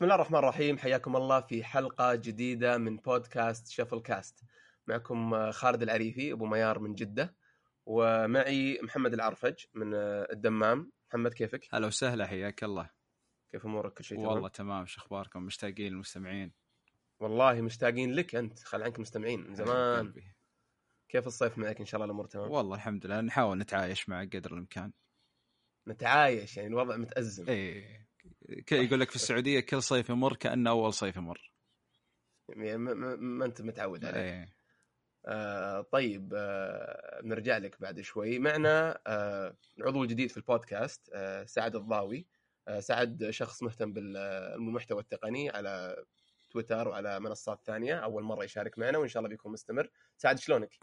بسم الله الرحمن الرحيم. حياكم الله في حلقة جديدة من بودكاست شفل كاست معكم خالد العريفي أبو ميار من جدة ومعي محمد العرفج من الدمام. محمد كيفك؟ هلا وسهلا حياك الله. كيف أمورك؟ كل شيء تمام؟ والله تمام. شو أخباركم؟ مشتاقين للمستمعين والله مشتاقين لك أنت. خل عنك مستمعين من زمان. كيف الصيف معك؟ إن شاء الله الأمور تمام؟ والله الحمد لله. نحاول نتعايش مع قدر الإمكان. نتعايش يعني الوضع متأزم. إيه. يقول لك في السعودية كل صيف يمر كأنه أول صيف يمر. يعني ما أنت متعود عليه. إيه. آه طيب آه نرجع لك بعد شوي. معنا آه العضو الجديد في البودكاست آه سعد الضاوي. آه سعد شخص مهتم بالمحتوى التقني على تويتر وعلى منصات ثانية. أول مرة يشارك معنا وإن شاء الله بيكون مستمر. سعد شلونك؟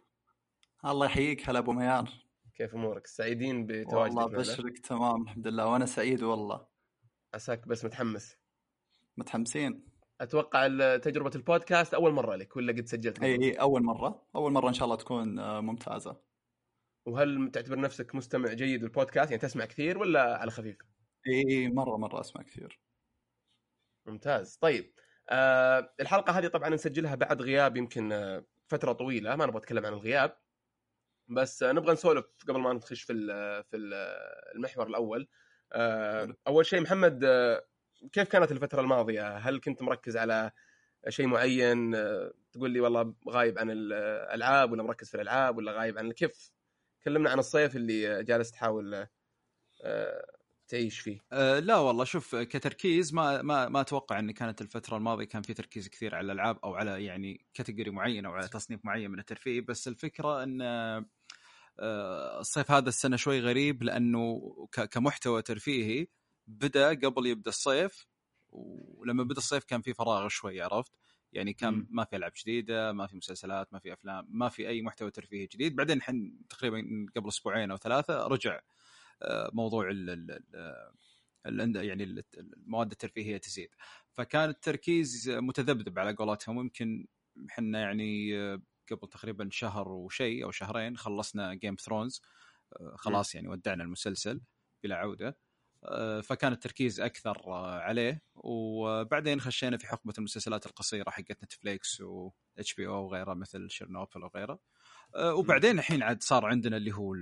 الله يحييك هلا أبو ميار. كيف أمورك؟ سعيدين بتواجدك والله بشرك تمام الحمد لله. وأنا سعيد والله. عساك بس متحمس. متحمسين. أتوقع تجربة البودكاست أول مرة لك ولا قد سجلت إي إي أول مرة. أول مرة إن شاء الله تكون آه، ممتازة. وهل تعتبر نفسك مستمع جيد للبودكاست؟ يعني تسمع كثير ولا على خفيف؟ إي مرة مرة أسمع كثير. ممتاز. طيب آه الحلقة هذه طبعا نسجلها بعد غياب يمكن آه، فترة طويلة ما نبغى نتكلم عن الغياب. بس آه، نبغى نسولف قبل ما نخش في في المحور الأول. أول شيء محمد آه، كيف كانت الفترة الماضية؟ هل كنت مركز على شيء معين آه، تقول لي والله غايب عن الألعاب ولا مركز في الألعاب ولا غايب عن كيف؟ كلمنا عن الصيف اللي جالس تحاول تعيش فيه. أه لا والله شوف كتركيز ما ما ما أتوقع إن كانت الفترة الماضية كان في تركيز كثير على الألعاب أو على يعني كاتيجوري معين أو على تصنيف معين من الترفيه بس الفكرة إن آه، الصيف هذا السنة شوي غريب لأنه كمحتوى ترفيهي بدأ قبل يبدأ الصيف ولما بدأ الصيف كان في فراغ شوي عرفت؟ يعني كان ما في ألعاب جديدة ما في مسلسلات ما في أفلام ما في أي محتوى ترفيهي جديد. بعدين حن تقريبا قبل أسبوعين أو ثلاثة رجع آه، موضوع ال ال يعني المواد الترفيهية تزيد. فكان التركيز متذبذب على قولتهم. ويمكن إحنا يعني آه، قبل تقريبا شهر وشيء أو شهرين خلصنا Game of Thrones خلاص يعني ودعنا المسلسل بلا عودة. آه، فكان التركيز أكثر آه، عليه. وبعدين خشينا في حقبة المسلسلات القصيرة حقت Netflix و HBO وغيرها مثل Chernobyl وغيرها آه، وبعدين الحين عاد صار عندنا اللي هو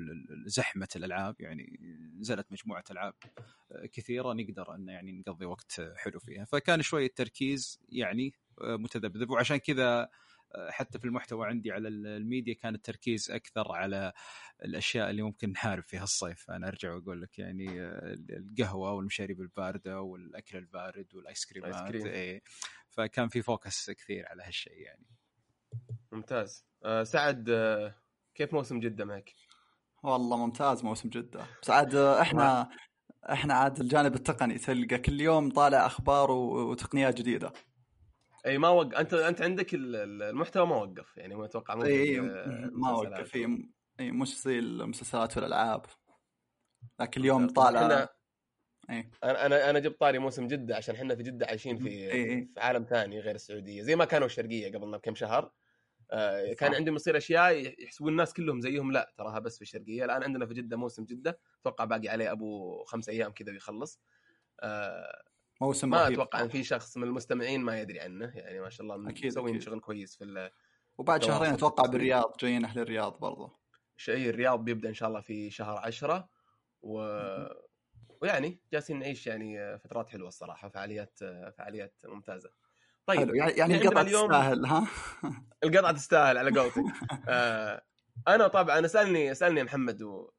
زحمة الألعاب يعني نزلت مجموعة ألعاب كثيرة نقدر إن يعني نقضي وقت حلو فيها. فكان شوية التركيز يعني متذبذب. وعشان كذا حتى في المحتوى عندي على الميديا كان التركيز أكثر على الأشياء اللي ممكن نحارب فيها الصيف. أنا أرجع وأقول لك يعني القهوة والمشاريب الباردة والأكل البارد والآيس كريمات إيه. فكان في focus كثير على هالشيء يعني. ممتاز. أه سعد أه كيف موسم جدة معك؟ والله ممتاز موسم جدة. بس عاد إحنا إحنا عاد الجانب التقني تلقى كل يوم طالع أخبار وتقنيات جديدة. إي ما وقف أنت أنت عندك المحتوى ما وقف يعني ما أتوقع إي ما وقف. اي إي مش زي المسلسلات والألعاب. لكن اليوم طالع إحنا أي. أنا أنا جبت طاري موسم جدة عشان إحنا في جدة عايشين في أي. في عالم ثاني غير السعودية زي ما كانوا الشرقية قبل بكم شهر. آه كان عندهم يصير أشياء يحسبون الناس كلهم زيهم لا تراها بس في الشرقية. الآن عندنا في جدة موسم جدة أتوقع باقي عليه أبو خمس أيام كذا ويخلص. آه موسم ما أتوقع ان في شخص من المستمعين ما يدري عنه يعني ما شاء الله أكيد مسوين شغل كويس في وبعد شهرين أتوقع بالرياض جايين أهل الرياض برضه شيء الرياض بيبدأ إن شاء الله في شهر عشرة و... ويعني جالسين نعيش يعني فترات حلوة الصراحة فعاليات فعاليات ممتازة. طيب حلو. يعني, يعني القطعة اليوم... تستاهل ها؟ القطعة تستاهل على قولتك. آه أنا طبعا سألني سألني محمد و...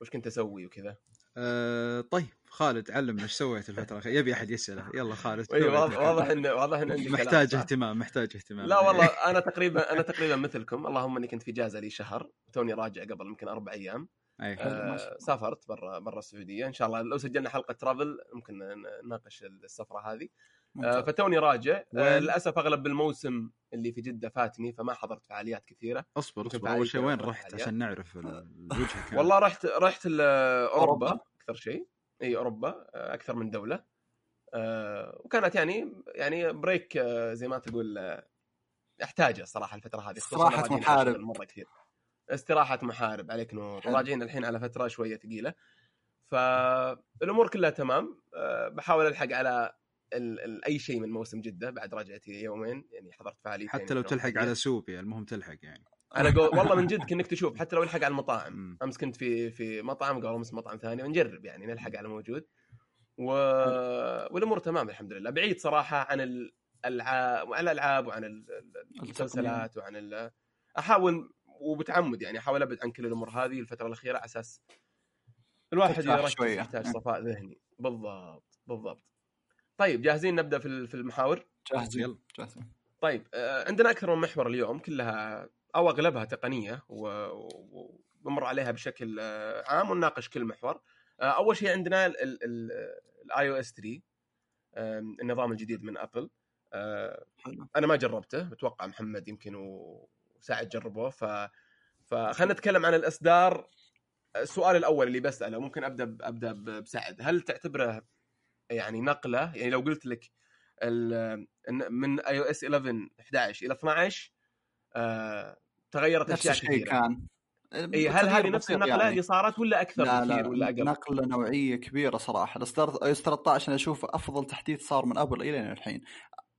وش كنت أسوي وكذا. أه طيب خالد علمنا إيش سويت الفترة الأخيرة؟ يبي أحد يسأله. يلا خالد واضح انه واضح انه عندك محتاج اهتمام محتاج اهتمام. لا والله أنا تقريبا أنا تقريبا مثلكم. اللهم إني كنت في اجازه لي شهر توني راجع قبل يمكن أربع أيام. أي آه سافرت برا برا السعودية. إن شاء الله لو سجلنا حلقة ترافل ممكن نناقش السفرة هذه. آه فتوني راجع. آه للأسف أغلب الموسم اللي في جدة فاتني فما حضرت فعاليات كثيرة. أصبر أصبر. أول شيء وين رحت؟ عشان نعرف الوجهة والله رحت رحت أوروبا؟ أكثر شيء. إي أوروبا آه، أكثر من دولة. آه، وكانت يعني يعني بريك آه، زي ما تقول احتاجه صراحة الفترة هذه استراحة محارب. مرة كثير. استراحة محارب عليك نور. راجعين الحين على فترة شوية ثقيلة. فالأمور كلها تمام. بحاول ألحق على ال ال أي شيء من موسم جدة بعد رجعتي يومين. يعني حضرت فعاليتين حتى لو تلحق. على سوبيا المهم تلحق يعني. على قول والله من جد كأنك تشوف حتى لو يلحق على المطاعم. أمس كنت في في مطعم قبل أمس مطعم ثاني ونجرب يعني نلحق على موجود و... والأمور تمام الحمد لله بعيد صراحة عن الالعاب عن الألعاب وعن ال- ال- المسلسلات وعن ال... أحاول وبتعمد يعني أحاول أبعد عن كل الأمور هذه الفترة الأخيرة على أساس الواحد شوية. يحتاج. صفاء ذهني بالضبط بالضبط طيب جاهزين نبدأ في المحاور جاهزين يلا. جاهزين طيب آه، عندنا أكثر من محور اليوم كلها أو أغلبها تقنية وبمر عليها بشكل آه، عام ونناقش كل محور. آه، أول شيء عندنا ال iOS 13 آم، النظام الجديد من Apple. آه، أنا ما جربته بتوقع محمد يمكن وسعد جربوه ف فخلينا نتكلم عن الإصدار السؤال الأول اللي بسأله ممكن أبدأ ب- أبدأ ب- بسعد هل تعتبره يعني نقلة يعني لو قلت لك ال- من iOS 11 11 إلى 12 آه تغيرت نفس أشياء الشيء كثيرة. كان. إي هل هذه نفس النقلة؟ يعني. اللي صارت ولا أكثر لا بكثير لا ولا أقل؟ نقلة نوعية كبيرة صراحة. الاصدار iOS 13 أنا أشوف أفضل تحديث صار من Apple إلى الحين.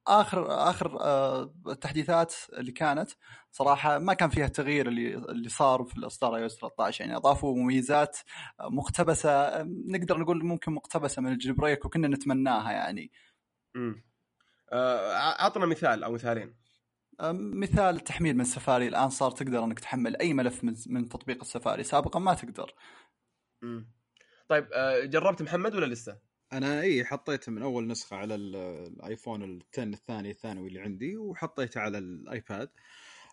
آخر آخر آه، التحديثات اللي كانت صراحة ما كان فيها التغيير اللي اللي صار في الإصدار iOS 13 يعني أضافوا مميزات مقتبسة نقدر نقول ممكن مقتبسة من ال jailbreak وكنا نتمناها يعني. امم آه عطنا مثال أو مثالين. مثال التحميل من السفاري الآن صار تقدر إنك تحمل أي ملف من من تطبيق السفاري سابقا ما تقدر. امم طيب آه جربت محمد ولا لسه؟ أنا إي حطيته من أول نسخة على ال- ال iPhone ال 10 الثاني الثانوي اللي عندي وحطيته على ال iPad.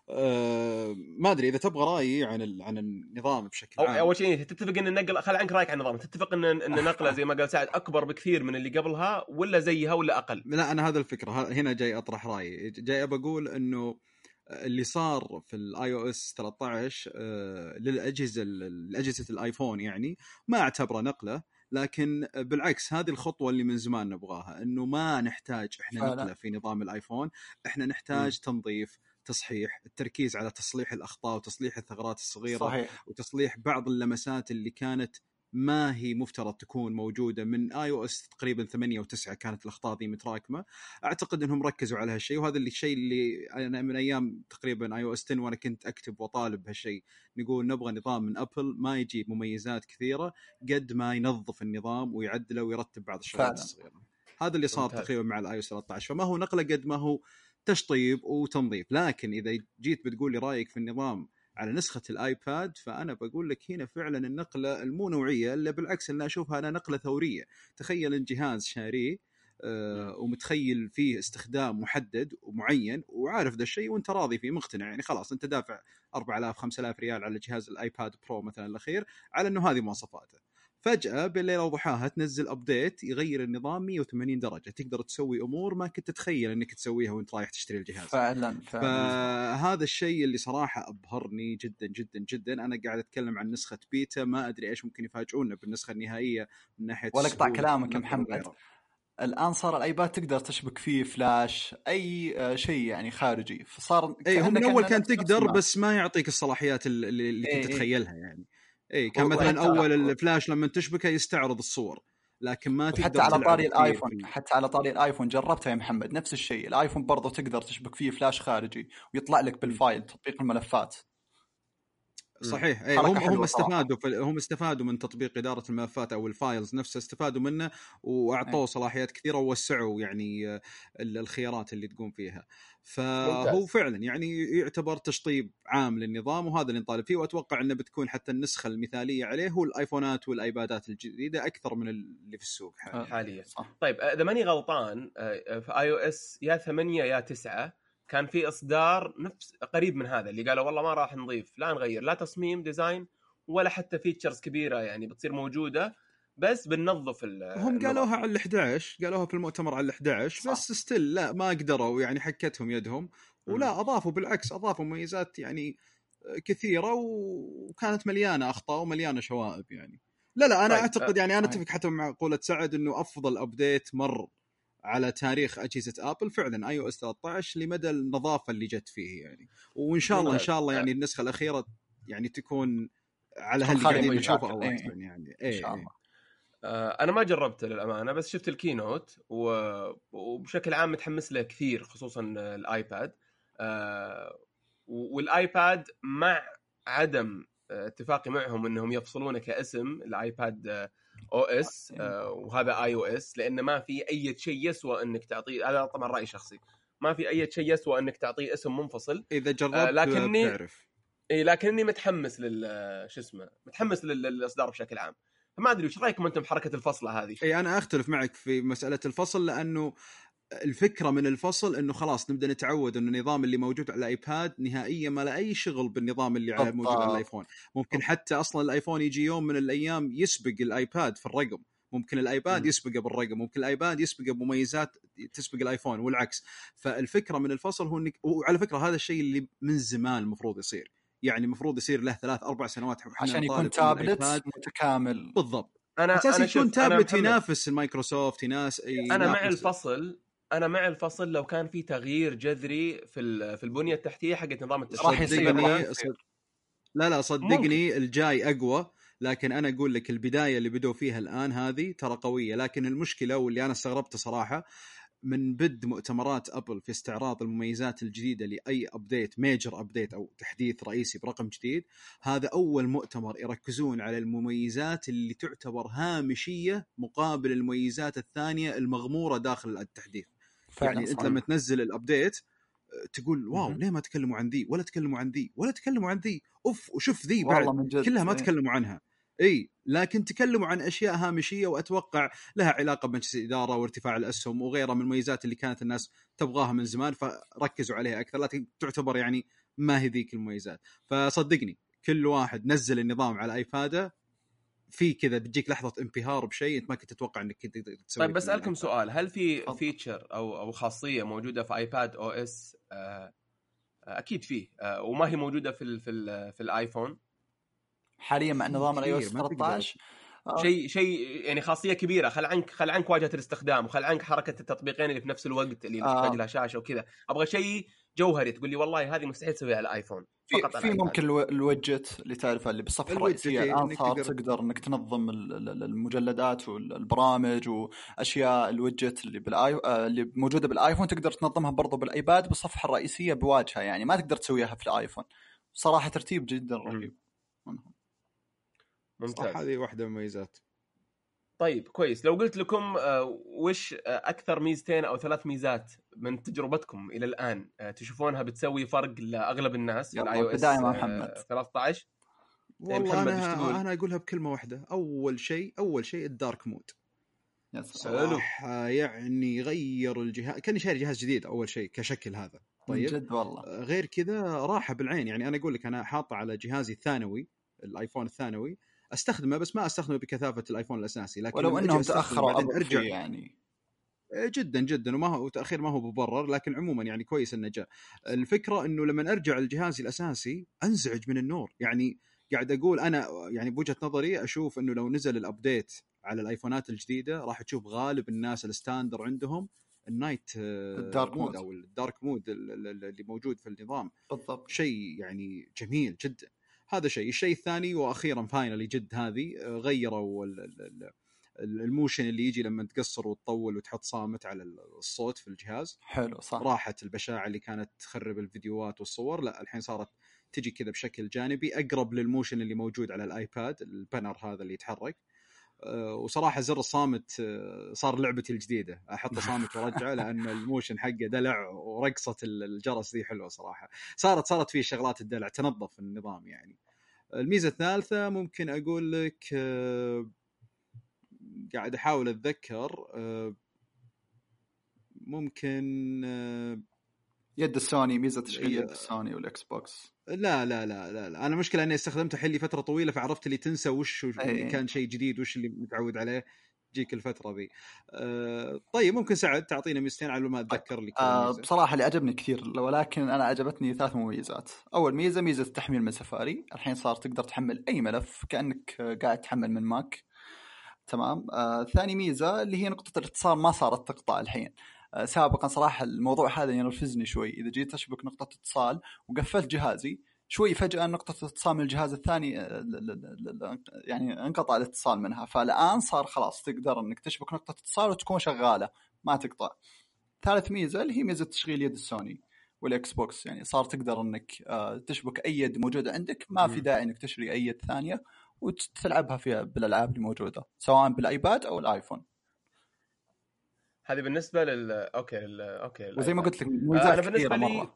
أه ما أدري إذا تبغى رأيي عن ال- عن النظام بشكل عام. أول شيء تتفق إن النقله خل عنك رأيك عن النظام. تتفق ان إن نقله زي ما قال سعد أكبر بكثير من اللي قبلها ولا زيها ولا أقل؟ لا أنا هذا الفكرة. هنا جاي أطرح رأيي. جاي أبى أقول إنه اللي صار في ال iOS 13 آه، للأجهزة الاجهزه ال iPhone يعني ما أعتبره نقلة لكن بالعكس هذه الخطوة اللي من زمان نبغاها إنه ما نحتاج إحنا. نقلة في نظام ال iPhone. إحنا نحتاج تنظيف تصحيح التركيز على تصليح الأخطاء وتصليح الثغرات الصغيرة صحيح. وتصليح بعض اللمسات اللي كانت ما هي مفترض تكون موجودة من iOS تقريبا 8 و9 كانت الأخطاء ذي متراكمة. أعتقد إنهم ركزوا على هالشيء وهذا اللي الشيء اللي أنا من أيام تقريبا iOS 10 وأنا كنت أكتب وأطالب بهالشيء. نقول نبغى نظام من Apple ما يجيب مميزات كثيرة قد ما ينظف النظام ويعدله ويرتب بعض الشغلات. الصغيرة. هذا اللي صار. تقريبا مع ال iOS 13 فما هو نقلة قد ما هو تشطيب وتنظيف لكن إذا جيت بتقول لي رأيك في النظام على نسخة ال iPad فأنا بقول لك هنا فعلا النقلة مو نوعية إلا بالعكس اللي أشوفها أنا نقلة ثورية. تخيل ان جهاز شاريه آه ومتخيل فيه استخدام محدد ومعين وعارف ذا الشيء وأنت راضي فيه مقتنع. يعني خلاص أنت دافع 4000 5000 ريال على جهاز ال iPad Pro مثلا الأخير على إنه هذه مواصفاته. فجأة بالليل وضحاها تنزل update يغير النظام 180 درجة تقدر تسوي أمور ما كنت تتخيل إنك تسويها وأنت رايح تشتري الجهاز فعلا فعلا فهذا الشيء اللي صراحة أبهرني جدا جدا جدا أنا قاعد أتكلم عن نسخة بيتا ما أدري إيش ممكن يفاجئونا بالنسخة النهائية من ناحية ولا اقطع كلامك محمد. وغيره. الآن صار ال iPad تقدر تشبك فيه فلاش أي آه، شيء يعني خارجي فصار اي هو من أول كان تقدر. بس ما يعطيك الصلاحيات اللي, اللي إيه، كنت إيه. تتخيلها يعني إي كان مثلا أول الفلاش لما تشبكه يستعرض الصور لكن ما تقدر وحتى على طاري الآيفون فيه. حتى على طاري الآيفون جربتها يا محمد نفس الشيء. الآيفون برضه تقدر تشبك فيه فلاش خارجي ويطلع لك بال file تطبيق الملفات. صحيح اي هم هم. استفادوا هم استفادوا من تطبيق إدارة الملفات أو ال files نفسها استفادوا منه وأعطوه أي. صلاحيات كثيرة ووسعوا يعني آه، ال- الخيارات اللي تقوم فيها فهو. فعلا يعني يعتبر تشطيب عام للنظام وهذا اللي نطالب فيه وأتوقع إنه بتكون حتى النسخة المثالية عليه هو الايفونات والآيبادات الجديدة أكثر من اللي في السوق حاليا آه. حاليا صح طيب آه، إذا ماني غلطان آه، في iOS يا 8 يا 9 كان في إصدار نفس قريب من هذا اللي قالوا والله ما راح نضيف لا نغير لا تصميم design ولا حتى features كبيرة يعني بتصير موجودة بس بننظف ال- هم. قالوها على ال 11 قالوها في المؤتمر على ال 11 صح. بس still لا ما قدروا يعني حكتهم يدهم ولا أضافوا بالعكس أضافوا مميزات يعني كثيرة وكانت مليانة أخطاء ومليانة شوائب يعني لا لا أنا طيب، أعتقد يعني أنا طيب. أتفق حتى مع قولة سعد إنه أفضل update مر على تاريخ أجهزة آبل فعلا iOS 13 لمدى النظافة اللي جت فيه يعني وإن شاء الله إن شاء الله يعني النسخة الأخيرة يعني تكون على هاللي قاعدين نشوفه. أو إيه. احسن يعني إن إيه شاء إيه. الله آه، أنا ما جربته للأمانة بس شفت ال keynote. وبشكل عام متحمس له كثير خصوصا الآيباد آه، والآيباد مع عدم اتفاقي معهم إنهم يفصلونه كاسم ال iPadOS وهذا iOS لأنه ما في أي شيء يسوى إنك تعطيه هذا طبعا رأي شخصي. ما في أي شيء يسوى إنك تعطيه اسم منفصل. إذا جربت آه، لكني- بتعرف اي لكني متحمس لل شو اسمه متحمس لل- للإصدار بشكل عام. فما أدري وش رايكم أنتم بحركة الفصله هذه؟ إي أنا أختلف معك في مسألة الفصل لأنه الفكرة من الفصل إنه خلاص نبدأ نتعود إنه النظام اللي موجود على الايباد نهائيا ما له أي شغل بالنظام اللي على- موجود على. الآيفون. ممكن حتى أصلا الآيفون يجي يوم من الأيام يسبق الآيباد في الرقم. ممكن الآيباد. يسبقه بالرقم. ممكن الآيباد يسبقه بمميزات تسبق الآيفون والعكس. فالفكرة من الفصل هو انك وعلى فكرة هذا الشيء اللي من زمان المفروض يصير. يعني المفروض يصير له ثلاث أربع سنوات عشان يكون تابلت متكامل. بالضبط. أنا أساس أنا يكون تابلت ينافس المايكروسوفت يناس أنا مع ينافس- الفصل أنا مع الفصل لو كان في تغيير جذري في ال- في البنية التحتية حقت نظام التشغيل راح يصير. صد- لا لا صدقني الجاي أقوى لكن أنا أقول لك البداية اللي بدوا فيها الآن هذه ترى قوية. لكن المشكلة واللي أنا استغربته صراحة من بد مؤتمرات أبل في استعراض المميزات الجديدة لأي update major update أو تحديث رئيسي برقم جديد هذا أول مؤتمر يركزون على المميزات اللي تعتبر هامشية مقابل المميزات الثانية المغمورة داخل التحديث. يعني انت. لما تنزل ال update تقول wow. ليه ما تكلموا عن ذي ولا تكلموا عن ذي ولا تكلموا عن ذي أوف وشوف ذي بعد من جد كلها ما إيه. تكلموا عنها إي لكن تكلموا عن أشياء هامشية وأتوقع لها علاقة بمجلس الإدارة وارتفاع الأسهم وغيرها من المميزات اللي كانت الناس تبغاها من زمان فركزوا عليها أكثر لكن تعتبر يعني ما هي ذيك المميزات فصدقني كل واحد نزل النظام على ايباده في كذا بتجيك لحظة انبهار بشيء أنت ما كنت تتوقع إنك كنت تقدر تسويه طيب بسألكم. سؤال هل في. feature أو أو خاصية موجودة في iPadOS آه، أكيد فيه آه، وما هي موجودة في ال في ال في الايفون حاليا مع نظام ال iOS كثير، ما تقدر. 13 آه، شيء شيء يعني خاصية كبيرة. خل عنك خل عنك واجهة الاستخدام وخل عنك حركة التطبيقين اللي في نفس الوقت اللي آه. تحتاج لها شاشة وكذا. أبغى شيء جوهري. تقول لي والله هذه مستحيل تسويها على الايفون في فقط على في. ممكن الو- الوجت اللي تعرفه اللي بالصفحه الرئيسيه إيه، الآن إنك صار تقدر- تقدر إنك تنظم ال- ال- المجلدات والبرامج وأشياء الوجت اللي بالاي آه، اللي موجودة بالآيفون تقدر تنظمها برضو بالآيباد بالصفحه الرئيسيه بواجهة يعني. ما تقدر تسويها في الآيفون. صراحة ترتيب جدا. رهيب. ممتاز. هذه واحدة من المميزات طيب كويس. لو قلت لكم آه، وش آه، أكثر ميزتين أو ثلاث ميزات من تجربتكم إلى الآن آه، تشوفونها بتسوي فرق لأغلب الناس في يلا، ال iOS محمد. 13 والله محمد، أنا؟ أنا أقولها بكلمة واحدة. أول شيء أول شيء الدارك مود. يا سلام حلو. صراحة يعني غير الجهاز كأني شاري جهاز جديد أول شيء كشكل هذا. من طيب. جد والله. غير كذا راحة بالعين. يعني أنا أقول لك أنا حاطه على جهازي الثانوي الآيفون الثانوي أستخدمه بس ما أستخدمه بكثافة الآيفون الأساسي لكن ولو انهم تاخروا أرجع. يعني. إيه جدا جدا وما هو تأخير ما هو مبرر لكن عموما يعني كويس إنه جاء. الفكرة إنه لما أرجع لجهازي الأساسي أنزعج من النور. يعني قاعد أقول أنا يعني بوجهة نظري أشوف إنه لو نزل ال update على الآيفونات الجديدة راح تشوف غالب الناس ال standard عندهم ال night آه، ال dark mode. أو ال dark mode ال- ال- اللي موجود في النظام. بالضبط. شيء يعني جميل جدا. هذا شيء. الشيء الثاني وأخيرا finally جد هذه آه، غيروا ال- ال- ال- ال- ال motion اللي يجي لما تقصر وتطول وتحط صامت على الصوت في الجهاز. حلو صح. راحت البشاعة اللي كانت تخرب الفيديوهات والصور. لا الحين صارت تجي كذا بشكل جانبي أقرب لل motion اللي موجود على الآيباد ال banner هذا اللي يتحرك. وصراحة زر الصامت أه، صار لعبتي الجديدة. أحط صامت وأرجعه لأن ال motion حقه دلع ورقصه الجرس ذي حلوة صراحة. صارت صارت فيه شغلات الدلع تنظف النظام يعني. الميزة الثالثة ممكن أقول لك أه، قاعد أحاول أتذكر ممكن يد السوني ميزة تشغيل. يد السوني والإكس بوكس. لا لا لا لا, لا. أنا مشكلة إني استخدمته حلي فترة طويلة فعرفت اللي تنسى وش اللي. كان شيء جديد وش اللي متعود عليه. تجيك الفترة ذي. أه طيب ممكن سعد تعطينا ميزتين على ما أتذكر لي كل آه ميزة. بصراحة اللي عجبني كثير ولكن أنا عجبتني ثلاث مميزات. أول ميزة ميزة التحميل من سفاري. الحين صار تقدر تحمل أي ملف كأنك قاعد تحمل من ماك. تمام؟ آه ثاني ميزة اللي هي نقطة الاتصال ما صارت تقطع الحين. سابقا صراحة الموضوع هذا ينرفزني شوي. إذا جيت أشبك نقطة اتصال وقفلت جهازي شوي فجأة نقطة اتصال من الجهاز الثاني آه، يعني انقطع الاتصال منها. فالآن صار خلاص تقدر إنك تشبك نقطة اتصال وتكون شغالة ما تقطع. ثالث ميزة اللي هي ميزة تشغيل يد السوني والإكس بوكس. يعني صار تقدر إنك آه، تشبك أي يد موجودة عندك ما في. داعي إنك تشتري أي يد ثانية وتلعبها في بالألعاب اللي موجوده سواء بالآيباد أو الآيفون. هذه بالنسبة لل أوكي لل... أوكي وزي ما. قلت لك آه، ميزات أنا بالنسبة لي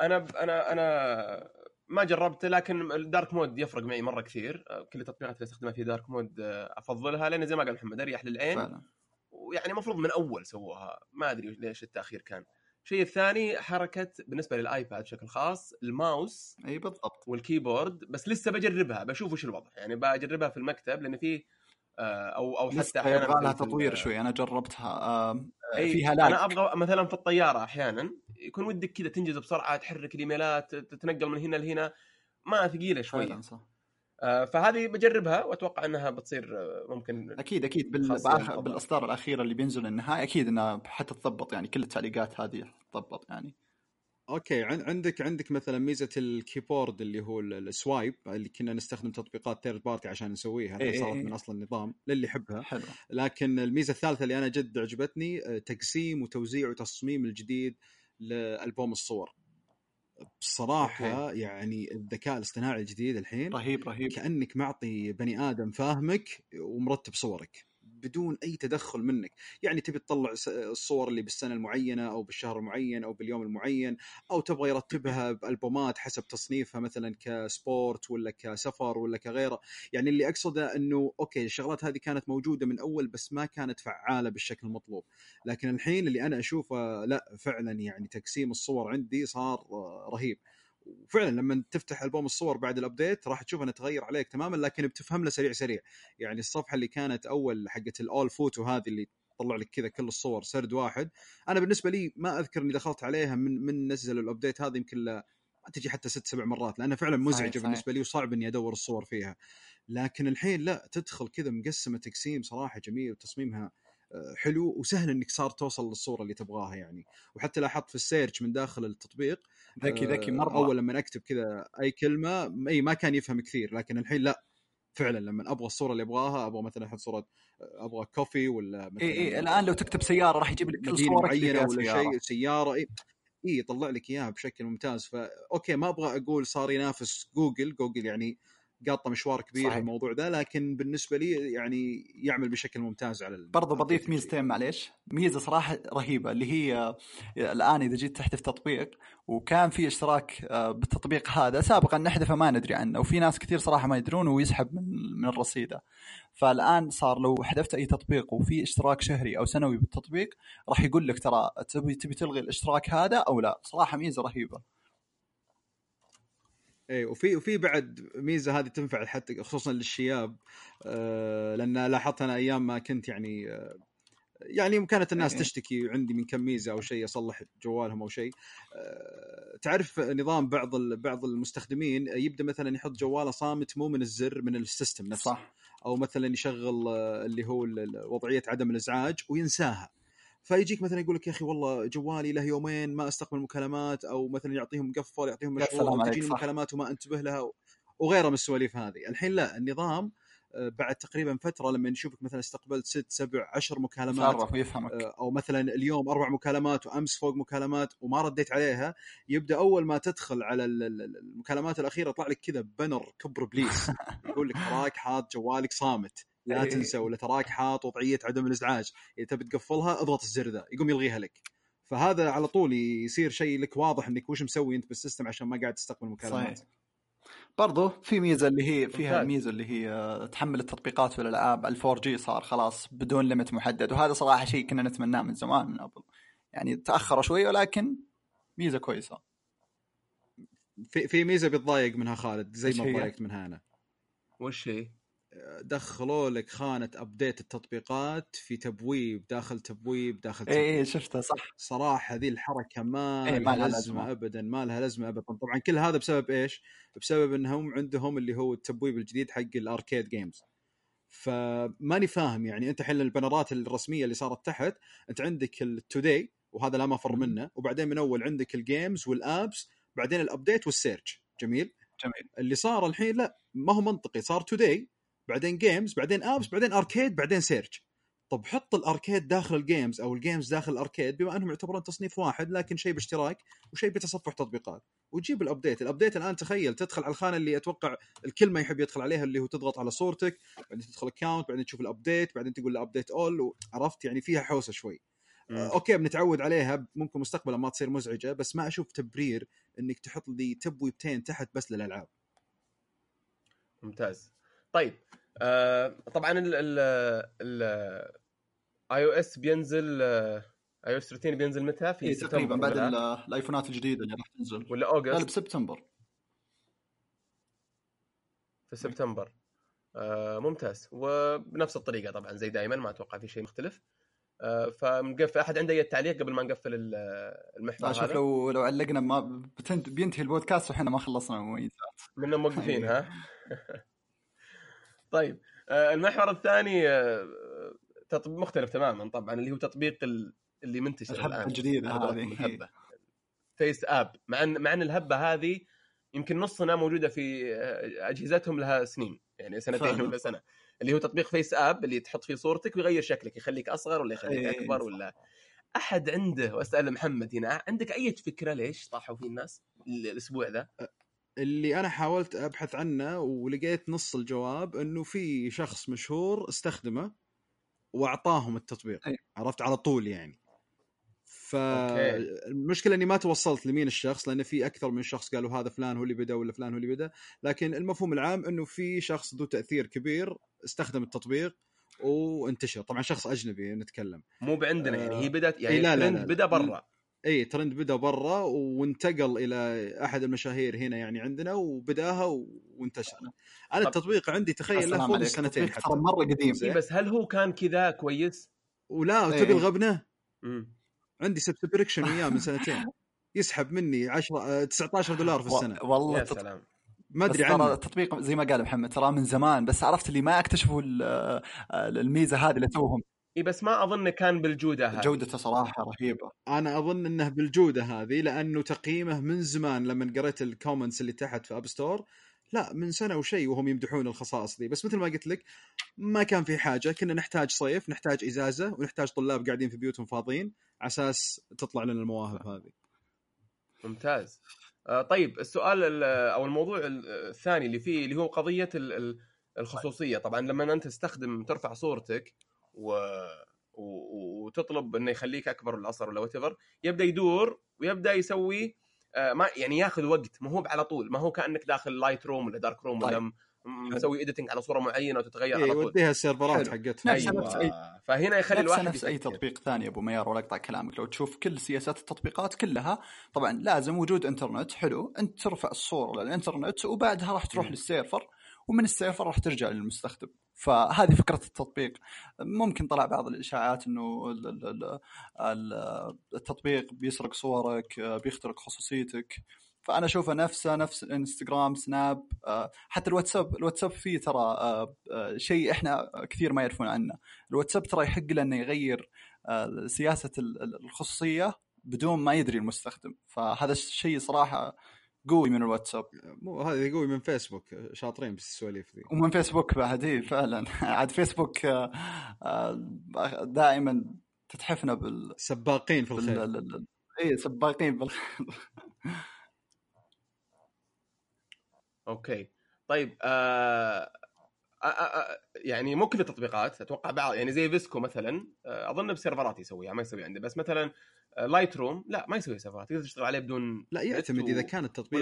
أنا أنا أنا ما جربت لكن ال dark mode يفرق معي مرة كثير. آه، كل التطبيقات اللي استخدمها في dark mode آه، أفضلها لأن زي ما قال محمد أريح للعين. فعلا. ويعني المفروض من أول سووها. ما أدري ليش التأخير كان. الشيء الثاني حركة بالنسبة للآيباد بشكل خاص الماوس إي بالضبط. والكيبورد. بس لسه بجربها بشوف وش الوضع. يعني بجربها في المكتب لأن في أو أو حتى أحيانا يبغى لها تطوير شوي. أنا جربتها آه، فيها lag أنا أبغى مثلا في الطيارة أحيانا يكون ودك كذا تنجز بسرعة تحرك الإيميلات تتنقل من هنا لهنا. ما ثقيلة صح. آه فهذه بجربها وأتوقع إنها بتصير آه، ممكن أكيد أكيد. بالإصدار الاخيره اللي بينزل النهائي أكيد انها حتتضبط يعني كل التعليقات هذه حتتضبط يعني. أوكي عن- عندك عندك مثلا ميزة الكيبورد اللي هو ال- swipe اللي كنا نستخدم تطبيقات third party عشان نسويها إيه إيه صارت إيه. من أصل النظام للي يحبها. حلو. لكن الميزة الثالثة اللي أنا جد عجبتني آه، تقسيم وتوزيع وتصميم الجديد لألبوم الصور. بصراحة أوكي. يعني الذكاء الاصطناعي الجديد الحين رهيب رهيب. كأنك معطي بني آدم فاهمك ومرتب صورك. بدون أي تدخل منك. يعني تبي تطلع الصور اللي بالسنة المعينة أو بالشهر المعين أو باليوم المعين أو تبغى يرتبها بألبومات حسب تصنيفها مثلا ك sport ولا كسفر ولا كغيره. يعني اللي أقصده إنه أوكي الشغلات هذه كانت موجودة من أول بس ما كانت فعالة بالشكل المطلوب. لكن الحين اللي أنا أشوفه لا فعلا يعني تقسيم الصور عندي صار رهيب. وفعلا لما تفتح ألبوم الصور بعد ال update راح تشوف أنه تغير عليك تماما لكن بتفهم له سريع سريع. يعني الصفحة اللي كانت أول حقت ال all photo هذه اللي طلع لك كذا كل الصور سرد واحد. أنا بالنسبة لي ما أذكر إني دخلت عليها من من نزل ال update هذه يمكن تجي حتى ست سبع مرات لانها فعلا مزعجة صحيح. بالنسبة لي وصعب إني أدور الصور فيها. لكن الحين لا تدخل كذا مقسمة تقسيم صراحة جميل وتصميمها آه، حلو وسهل إنك صار توصل للصورة اللي تبغاها يعني. وحتى لاحظت في ال search من داخل التطبيق ذكي ذكي. آه، مرة أول لما أكتب كذا أي كلمة إي ما كان يفهم كثير لكن الحين لا. فعلا لما أبغى الصورة اللي أبغاها أبغى مثلا أحط صورة أبغى كوفي ولا مثلا إي اي الآن لو تكتب سيارة راح يجيب لك كل صورك معينة ولا سيارة. شيء سيارة إي. إي يطلع لك إياها بشكل ممتاز. فا أوكي ما أبغى أقول صار ينافس جوجل جوجل يعني قاطة مشوار كبير صحيح. الموضوع ده لكن بالنسبة لي يعني يعمل بشكل ممتاز على على بضيف. ميزتين معليش ميزة صراحة رهيبة اللي هي الآن إذا جيت تحذف تطبيق وكان في اشتراك آه، بالتطبيق هذا سابقا نحذفه ما ندري عنه وفي ناس كثير صراحة ما يدرون ويسحب من من الرصيدة فالآن صار لو حذفت أي تطبيق وفي اشتراك شهري أو سنوي بالتطبيق راح يقول لك ترى تبي تبي تلغي الاشتراك هذا أو لا صراحة ميزة رهيبة اي وفي وفي بعد ميزة هذه تنفع حتى خصوصا للشياب آه لأن لاحظت أنا أيام ما كنت يعني آه يعني كانت الناس إيه. تشتكي عندي من كم ميزة أو شيء اصلح جوالهم أو شيء آه تعرف نظام بعض بعض المستخدمين يبدأ مثلا يحط جواله صامت مو من الزر من السيستم نفسه. صح. أو مثلا يشغل اللي هو وضعية عدم الإزعاج وينساها. فيجيك مثلا يقول لك يا أخي والله جوالي له يومين ما أستقبل مكالمات أو مثلا يعطيهم مقفل يعطيهم مشغول تجيني. مكالمات وما أنتبه لها وغيرها من السواليف هذه. الحين لا النظام آه، بعد تقريبا فترة لما نشوفك مثلا استقبلت ست سبع عشر مكالمات ويفهمك. آه، أو مثلا اليوم أربع مكالمات وأمس فوق مكالمات وما رديت عليها يبدأ أول ما تدخل على ال- ال- ال- المكالمات الأخيرة يطلع لك كذا banner كبر بليس يقول لك تراك حاط جوالك صامت. لا إيه. تنسى ولا تراك حاط وضعية عدم الإزعاج. إذا تبي تقفلها اضغط الزر ذا يقوم يلغيها لك فهذا على طول يصير شيء لك واضح إنك وش مسوي أنت بالسيستم عشان ما قاعد تستقبل مكالمات. صحيح. برضو في ميزة اللي هي فيها ممتاز. الميزه اللي هي آه، تحمل التطبيقات والالعاب ال 4G صار خلاص بدون limit محدد. وهذا صراحة شيء كنا نتمناه من زمان. من ابل يعني تاخروا شوي ولكن ميزة كويسة. في في ميزة بتضايق منها خالد زي ما؟ تضايقت من هنا وش هي؟ دخلوا لك خانة update التطبيقات في تبويب داخل تبويب داخل اي تبويب. اي شفتها صح. صراحة ذي الحركة ما إيه، ما لها لازمه لازمة. ابدا ما لها لازمه ابدا. طبعا كل هذا بسبب إيش؟ بسبب إنهم عندهم اللي هو التبويب الجديد حق ال Arcade games فماني فاهم يعني أنت حل البنرات الرسمية اللي صارت تحت أنت عندك ال Today وهذا لا مفر. منه وبعدين من أول عندك ال games وال apps بعدين ال update وال search جميل؟ جميل. اللي صار الحين لا ما هو منطقي صار today بعدين games بعدين apps بعدين arcade بعدين search طب حط ال arcade داخل ال games أو ال games داخل ال arcade بما أنهم يعتبرون تصنيف واحد لكن شيء باشتراك وشيء بتصفح تطبيقات. وتجيب ال update ال update الآن تخيل تدخل على الخانة اللي أتوقع الكل ما يحب يدخل عليها اللي هو تضغط على صورتك بعدين تدخل account بعدين تشوف ال update بعدين تقول له update all عرفت يعني فيها حوسة شوي. آه، okay بنتعود عليها ممكن مستقبلا ما تصير مزعجة بس ما أشوف تبرير إنك تحط لي tab وتابتين تحت بس للألعاب. ممتاز. طيب آه طبعا ال ال ال iOS بينزل iOS 13 بينزل متى؟ في إيه سبتمبر تقريبا بعد الآيفونات الجديدة اللي راح تنزل. ولا لا لا بسبتمبر. في سبتمبر. آه ممتاز. وبنفس الطريقة طبعا زي دائما ما أتوقع في شيء مختلف. آه فنقفل أحد عنده أي تعليق قبل ما نقفل ال- المحور لا شوف هذا؟ لو لو علقنا ما بتنت- بينتهي البودكاست وحنا ما خلصنا المميزات منا موقفين ها؟ طيب آه، المحور الثاني آه، تطبيق مختلف تماما طبعا اللي هو تطبيق ال- اللي منتشر خذ بالكم هذه. من الهبة FaceApp مع ان مع إن الهبة هذه يمكن نصنا موجودة في آه، أجهزتهم لها سنين يعني سنتين. ولا سنة اللي هو تطبيق FaceApp اللي تحط فيه صورتك ويغير شكلك يخليك أصغر ولا يخليك إيه، أكبر. ولا أحد عنده وأسأل محمد هنا عندك أي فكرة ليش طاحوا فيه الناس الأسبوع ذا؟ اللي أنا حاولت أبحث عنه ولقيت نص الجواب إنه في شخص مشهور استخدمه وأعطاهم التطبيق أي. عرفت؟ على طول يعني. فالمشكلة إني ما توصلت لمين الشخص لأن في أكثر من شخص قالوا هذا فلان هو اللي بدأ ولا فلان هو اللي بدأ. لكن المفهوم العام إنه في شخص ذو تأثير كبير استخدم التطبيق وانتشر. طبعا شخص أجنبي نتكلم. مو بعندنا يعني هي بدأت يعني إيه، لا، لا، لا. بدأ برا. إي ترند بدأ برا وانتقل إلى أحد المشاهير هنا يعني عندنا وبدأها وانتشر. أنا طب- التطبيق عندي تخيل له فوق التطبيق حتى. ترى مرة قديم. إيه بس هل هو كان كذا كويس؟ ولا إيه. تبي الغبنة؟ مم. عندي subscription وياه من سنتين. يسحب مني 10 19 دولار في السنة. و- والله يا سلام. ما أدري ترى عنه. التطبيق زي ما قال محمد ترى من زمان بس عرفت اللي ما اكتشفوا ال- الميزة هذه اللي توهم. إي بس ما أظن كان بالجودة هذه. جودته صراحة رهيبة. أنا أظن إنه بالجودة هذه لأنه تقييمه من زمان لما قريت ال comments اللي تحت في App Store لا من سنة وشيء وهم يمدحون الخصائص دي بس مثل ما قلت لك ما كان في حاجة. كنا نحتاج صيف نحتاج إزازة ونحتاج طلاب قاعدين في بيوتهم فاضيين على أساس تطلع لنا المواهب هذه. ممتاز. آه طيب السؤال ال- أو الموضوع ال- الثاني اللي فيه اللي هو قضية ال- ال- الخصوصية. طبعا لما أنت تستخدم ترفع صورتك و... و... وتطلب إنه يخليك أكبر ولا اصغر ولا what يبدأ يدور ويبدأ يسوي آه ما يعني ياخذ وقت ما هو على طول ما هو كأنك داخل Lightroom ولا Darkroom ولا طيب. مسوي editing على صورة معينة وتتغير إيه على طول يوديها السيرفرات. حقتها نفس- أيوه نفس أي- فهنا يخلي الواحد نفس أي. تطبيق ثاني أبو ميار ولا أقطع كلامك لو تشوف كل سياسات التطبيقات كلها طبعا لازم وجود إنترنت حلو أنت ترفع الصورة للإنترنت وبعدها راح تروح. للسيرفر ومن السيرفر راح ترجع للمستخدم فهذه فكرة التطبيق. ممكن طلع بعض الإشاعات إنه ال- ال- ال- ال- التطبيق بيسرق صورك بيخترق خصوصيتك. فأنا اشوفه نفسه نفس الإنستغرام سناب حتى الواتساب الواتساب فيه ترى شيء إحنا كثير ما يعرفون عنه. الواتساب ترى يحق له إنه يغير سياسة ال- ال- الخصوصية بدون ما يدري المستخدم. فهذا الشيء صراحة قوي من الواتساب. مو هذا يقوي من فيسبوك شاطرين بالسواليف ذي. ومن فيسبوك بعد إيه فعلا. عاد فيسبوك آه، آه، دائما تتحفنا بال سباقين في بال الخير. ال- ال- اي سباقين بال okay. طيب آه آه آه آه، يعني مو كل التطبيقات أتوقع بعض يعني زي VSCO مثلا آه، أظن بسيرفرات يسويها ما يسوي عنده بس مثلا Lightroom لا ما يسوي سيرفرات تقدر تشتغل عليه بدون لا يعتمد نت إذا و- كان التطبيق؟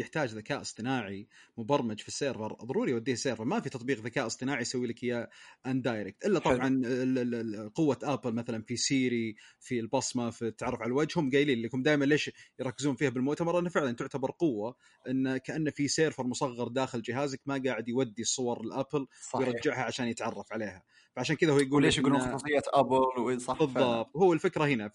يحتاج ذكاء اصطناعي مبرمج في السيرفر ضروري يوديه سيرفر ما في تطبيق ذكاء اصطناعي يسوي لك إياه indirect إلا حلو. طبعا ال- ال- ال- قوة Apple مثلا في Siri في البصمة في التعرف على الوجه هم قايلين لكم دائما ليش يركزون فيها بالمؤتمر انه فعلا تعتبر قوة إن كأنه في سيرفر مصغر داخل جهازك ما قاعد يودي الصور ال Apple صحيح ويرجعها عشان يتعرف عليها فعشان كذا هو يقول وليش لك يقولون خصوصية Apple فعلا. بالضبط هو الفكرة هنا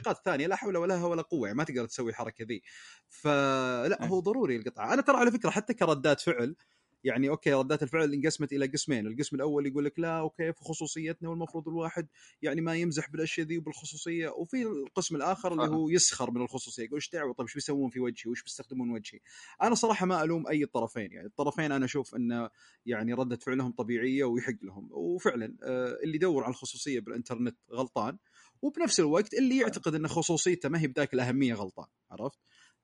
فتطبيقات ثانية لا حول ولا ولا قوة يعني ما تقدر تسوي الحركه ذي فلا إيه. هو ضروري القطعه أنا ترى على فكرة حتى كردات فعل يعني okay ردات الفعل انقسمت إلى قسمين، القسم الأول يقول لك لا وكيف خصوصيتنا والمفروض الواحد يعني ما يمزح بالأشياء ذي وبالخصوصية، وفي القسم الآخر اللي هو يسخر من الخصوصية، يقول إيش دعوة طيب إيش بيسوون في وجهي؟ وش بيستخدمون وجهي؟ أنا صراحة ما ألوم أي الطرفين، يعني الطرفين أنا أشوف انه يعني ردة فعلهم طبيعية ويحق لهم، وفعلا آه، اللي يدور على الخصوصية بالإنترنت غلطان، وبنفس الوقت اللي يعتقد إن خصوصيته ما هي بذاك الأهمية غلطان، عرفت؟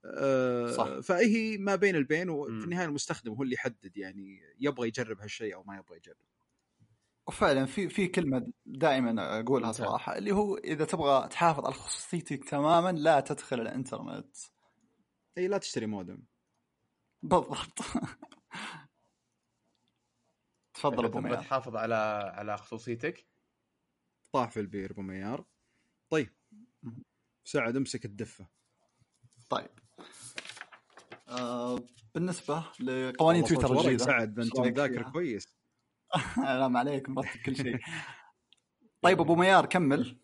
آه، صح. فهي ما بين البين وفي. النهاية المستخدم هو اللي يحدد يعني يبغى يجرب هالشيء أو ما يبغى يجرب وفعلا في في كلمة دائما أقولها ممتاز. صراحة اللي هو إذا تبغى تحافظ على خصوصيتك تماما لا تدخل الإنترنت إي لا تشتري مودم بالضبط تفضل أبو تبغى ميار تحافظ على على خصوصيتك طاح في البير أبو ميار طيب. سعد امسك الدفة. طيب. آه بالنسبة لقوانين تويتر الجديدة سعد أنت مذاكر؟ كويس. لا ما عليك مرتب كل شيء. طيب أبو ميار كمل.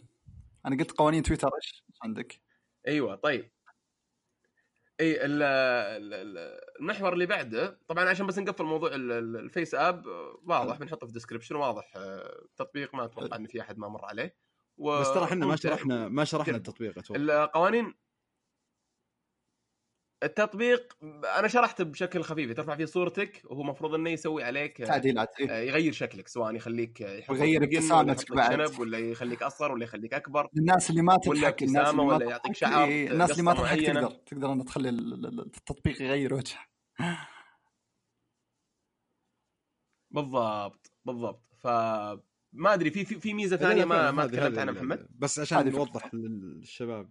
أنا قلت قوانين تويتر إيش عندك؟ أيوه طيب. أي ال- ال- ال- المحور اللي بعده طبعا عشان بس نقفل موضوع ال- ال- ال FaceApp آه، واضح بنحطه في ال description واضح آه، تطبيق ما أتوقع إن في أحد ما مر عليه. و... بس ترى إحنا ما. شرحنا ما شرحنا. التطبيق أتوقع القوانين التطبيق أنا شرحته بشكل خفيف ترفع فيه صورتك وهو المفروض إنه يسوي عليك تعديلات؟ آه، يغير شكلك سواء يخليك بقن، ابتسامتك بعد. شنب ولا يخليك أصغر ولا يخليك أكبر للناس اللي ما تضحك الناس اللي ما ولا يعطيك شعر إيه، الناس اللي ما تضحك. تقدر تقدر ان تخلي ال- ال- التطبيق يغير وجهه بالضبط بالضبط ف ما أدري في في, ميزة ثانية ما ما تكلمت عنها محمد؟ بس عشان. نوضح للشباب.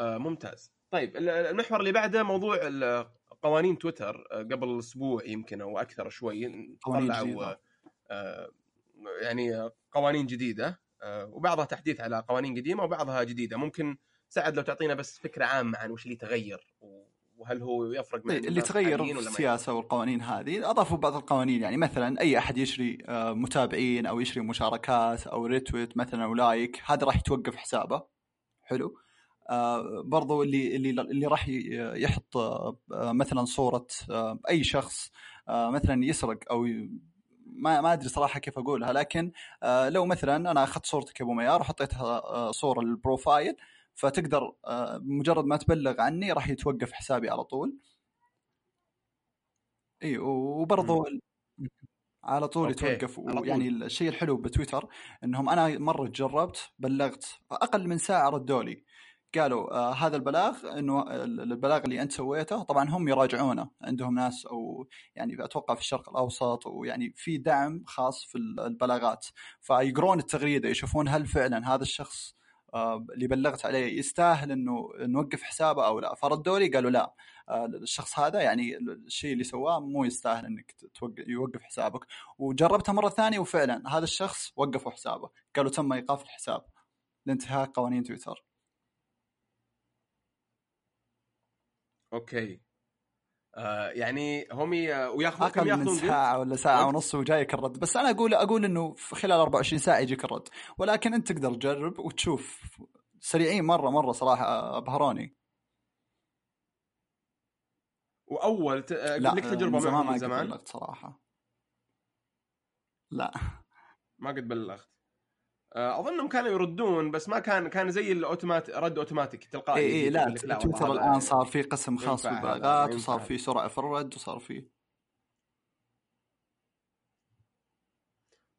آه ممتاز. طيب ال- المحور اللي بعده موضوع قوانين تويتر آه، قبل أسبوع يمكن أو أكثر شوي قوانين طلعوا جديدة. آه، يعني قوانين جديدة آه، وبعضها تحديث على قوانين قديمة وبعضها جديدة. ممكن سعد لو تعطينا بس فكرة عامة عن وش اللي تغير وهل هو يفرق مع إيه، اللي تغير في السياسة والقوانين هذه أضافوا بعض القوانين يعني مثلا أي أحد يشري آه، متابعين أو يشري مشاركات أو retweet مثلا أو like هذا راح يتوقف حسابه. حلو. آه برضو اللي اللي اللي راح يحط آه مثلا صورة آه أي شخص مثلا يسرق أو ما ما أدري صراحة كيف أقولها لكن لو مثلا أنا أخذت صورتك يا أبو ميار وحطيتها صورة لل profile فتقدر آه مجرد ما تبلغ عني راح يتوقف حسابي على طول. إي وبرضو على طول okay، يتوقف على طول. يعني الشيء الحلو بتويتر إنهم أنا مرة جربت بلغت أقل من ساعة ردوا لي. قالوا آه هذا البلاغ إنه البلاغ اللي أنت سويته طبعا هم يراجعونه عندهم ناس أو يعني أتوقع في الشرق الأوسط ويعني في دعم خاص في البلاغات. فيقرون التغريدة يشوفون هل فعلا هذا الشخص اللي بلغت عليه يستاهل إنه نوقف حسابه أو لا. فردوا لي قالوا لا. آه الشخص هذا يعني الشيء اللي سواه مو يستاهل إنك يوقف حسابك. وجربتها مرة ثانية وفعلا هذا الشخص وقفوا حسابه. قالوا تم إيقاف الحساب لانتهاك قوانين تويتر. أوكي. آه يعني هم وياخذون كم أقل من؟ ساعة ولا ساعة؟ ونص وجايك الرد. بس أنا أقول أقول إنه في خلال 24 ساعة يجيك الرد. ولكن أنت تقدر تجرب وتشوف. سريعين مره مرة صراحة ابهروني وأول ت... آه، لا لك تجربة من زمان معهم ما قد بلغت صراحة. لا. ما قد بلغت. آه، أظنهم كانوا يردون بس ما كان كان زي الاوتومات رد أوتوماتيك تلقائي اي اي لا تويتر الآن صار في قسم خاص بالبلاغات ينفع وصار. في سرعة في الرد وصار في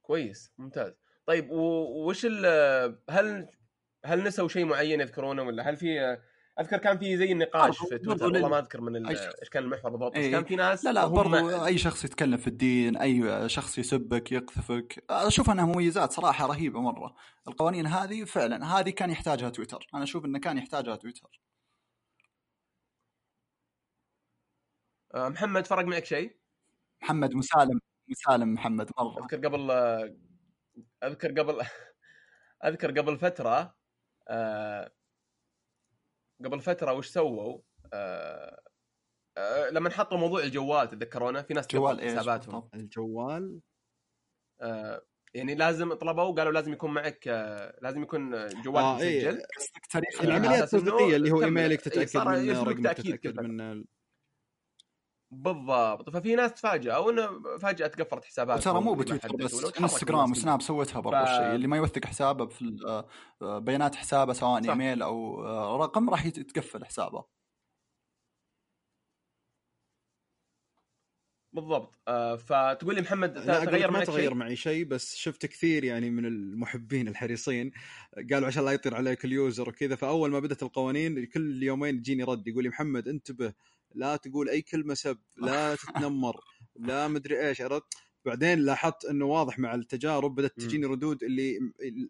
كويس ممتاز طيب وش ال هل هل نسوا شيء معين يذكرونه ولا هل في أذكر كان في زي النقاش في تويتر والله لل- ما أذكر من. إيش كان المحور بالضبط بس إيه. كان في ناس لا لا برضو أي شخص يتكلم في الدين أي شخص يسبك يقذفك أشوف أنها مميزات صراحة رهيبة مرة القوانين هذه فعلا هذه كان يحتاجها تويتر أنا أشوف إنه كان يحتاجها تويتر آه، محمد فرق معك شيء؟ محمد مسالم مسالم محمد مرة أذكر قبل أذكر قبل أذكر قبل فترة آه، قبل فترة وش سووا؟ آه، آه، لما حطوا موضوع الجوال تتذكرونه في ناس جوال إيش حساباتهم؟ الجوال آه، يعني لازم طلبوا قالوا لازم يكون معك آه، لازم يكون جوال آه، إيه. مسجل قصدك تاريخ على العملية التوثيقيه اللي هو. إيميلك إيه، تتاكد صار من تأكيد تتأكد. من بالضبط. ففي ناس تفاجئ أو انه فجأة تقفلت حسابات وترى مو بتويتر بس إنستغرام وسناب سوتها برضو ف... الشيء اللي ما يوثق حسابه في آه، بيانات حسابه سواء صح. إيميل أو آه، رقم راح يتقفل حسابه. بالضبط. آه فتقول لي محمد تغير معي تغير معي شيء بس شفت كثير يعني من المحبين الحريصين قالوا عشان لا يطير عليك ال user وكذا فأول ما بدأت القوانين كل يومين يجيني رد يقول لي محمد انتبه لا تقول أي كلمة سب لا تتنمر لا مدري إيش عرفت؟ بعدين لاحظت إنه واضح مع التجارب بدأت تجيني ردود اللي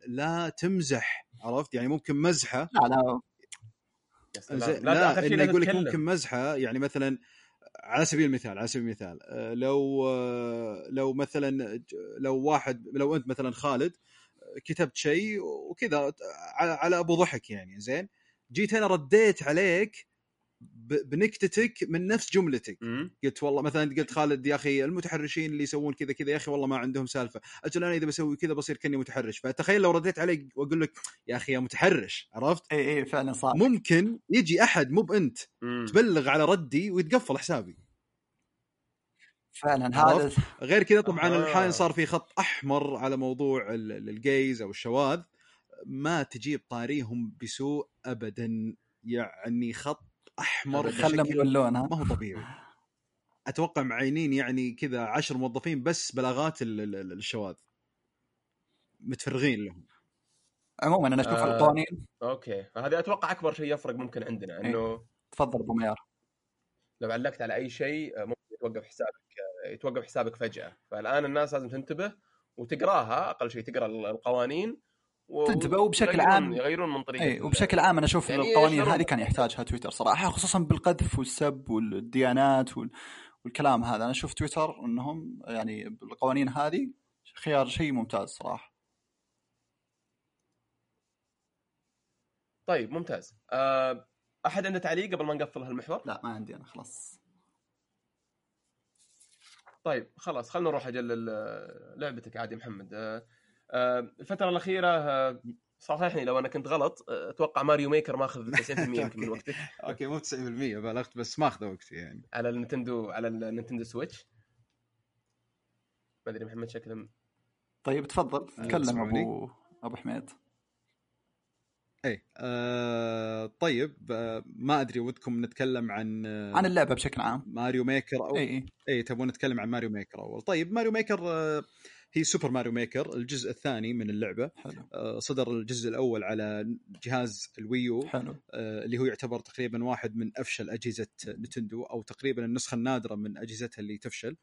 لا تمزح عرفت؟ يعني ممكن مزحة. لا لا. لا, لا, لا يقول لك ممكن مزحة. يعني مثلا على سبيل المثال على سبيل المثال آه، لو آه، لو مثلا لو واحد لو أنت مثلا خالد آه، كتبت شيء وكذا على أبو ضحك يعني زين؟ جيت أنا رديت عليك بنكتتك من نفس جملتك. م- قلت والله مثلا قلت خالد يا أخي المتحرشين اللي يسوون كذا كذا يا أخي والله ما عندهم سالفة. أجل أنا إذا بسوي كذا بصير كأني متحرش. فتخيل لو رديت عليك وأقول لك يا أخي يا متحرش عرفت؟ اي اي فعلا صح. ممكن يجي أحد مو بأنت تبلغ على ردي ويتقفل حسابي. فعلا هذا غير كذا طبعا آه. الحين صار في خط أحمر على موضوع الجيز أو الشواذ. ما تجيب طاريهم بسوء ابدا يعني خط أحمر خلهم يولون ما هو طبيعي. أتوقع معينين يعني كذا عشر موظفين بس بلاغات الشواذ. متفرغين لهم. عموما أنا أشوف آه القوانين. أوكي. فهذا أتوقع أكبر شيء يفرق ممكن عندنا إيه. إنه تفضل أبو ميار لو علقت على أي شيء آه، ممكن يتوقف حسابك آه، يتوقف حسابك فجأة. فالآن الناس لازم تنتبه وتقراها أقل شيء تقرأ القوانين تنتبه وبشكل عام يغيرون من طريقه اي وبشكل عام أنا أشوف يعني القوانين هذه كان يحتاجها تويتر صراحة خصوصا بالقذف والسب والديانات وال... والكلام هذا. أنا أشوف تويتر إنهم يعني بالقوانين هذه خيار شيء ممتاز صراحة. طيب ممتاز. أه أحد عنده تعليق قبل ما نقفل هالمحور؟ لا ما عندي أنا خلاص. طيب خلاص خلينا نروح أجل لعبتك عادي محمد. أه آه، الفترة الأخيرة آه، صححني لو أنا كنت غلط آه، أتوقع ماريو ميكر ماخذ 90% يمكن من وقتك okay مو 90% بالغت بس ماخذ وقتي يعني. على النتندو على النينتندو سويتش. ما أدري محمد شكله طيب تفضل. تكلم ابو أبو حميد. إيه آه طيب آه ما أدري ودكم نتكلم عن آه عن اللعبة بشكل عام. ماريو ميكر أو اي اي تبون نتكلم عن ماريو ميكر أول. طيب ماريو ميكر آه هي سوبر ماريو ميكر الجزء الثاني من اللعبة. حلو. آه، صدر الجزء الأول على جهاز الويو. حلو. آه، اللي هو يعتبر تقريبا واحد من أفشل أجهزة نتندو أو تقريبا النسخة النادرة من أجهزتها اللي تفشل.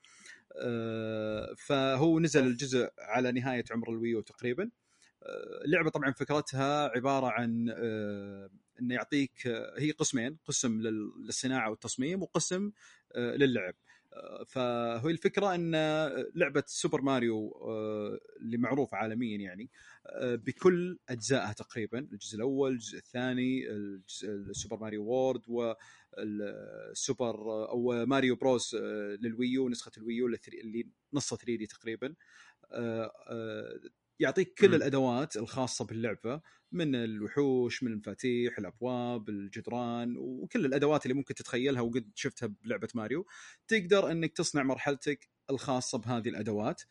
آه، فهو نزل الجزء على نهاية عمر الويو تقريبا. اللعبة طبعا فكرتها عبارة عن إنه يعطيك هي قسمين قسم للصناعة والتصميم وقسم للعب. فهو الفكرة إن لعبة سوبر ماريو آه، اللي معروفة عالميا يعني آه، بكل أجزائها تقريبا الجزء الأول الجزء الثاني السوبر ماريو World والسوبر أو ماريو بروس آه، للويو نسخة الويو اللي نصها 3D تقريبا يعطيك كل م. الأدوات الخاصة باللعبة من الوحوش من المفاتيح الأبواب الجدران وكل الأدوات اللي ممكن تتخيلها وقد شفتها بلعبة ماريو. تقدر إنك تصنع مرحلتك الخاصة بهذه الأدوات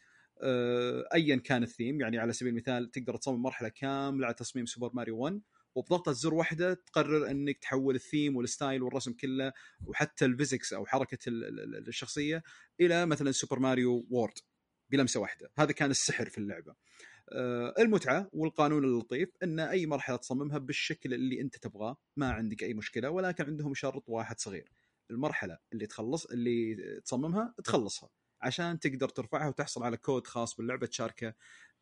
آه، ايا كان الثيم يعني على سبيل المثال تقدر تصمم مرحلة كاملة على تصميم سوبر ماريو 1 وبضغطة زر واحدة تقرر إنك تحول ال theme وال style والرسم كله وحتى ال physics أو حركة الشخصية إلى مثلا سوبر ماريو World بلمسة واحدة. هذا كان السحر في اللعبة. المتعة والقانون اللطيف إن أي مرحلة تصممها بالشكل اللي أنت تبغاه ما عندك أي مشكلة ولكن عندهم شرط واحد صغير. المرحلة اللي تخلص اللي تصممها تخلصها عشان تقدر ترفعها وتحصل على كود خاص باللعبة تشاركه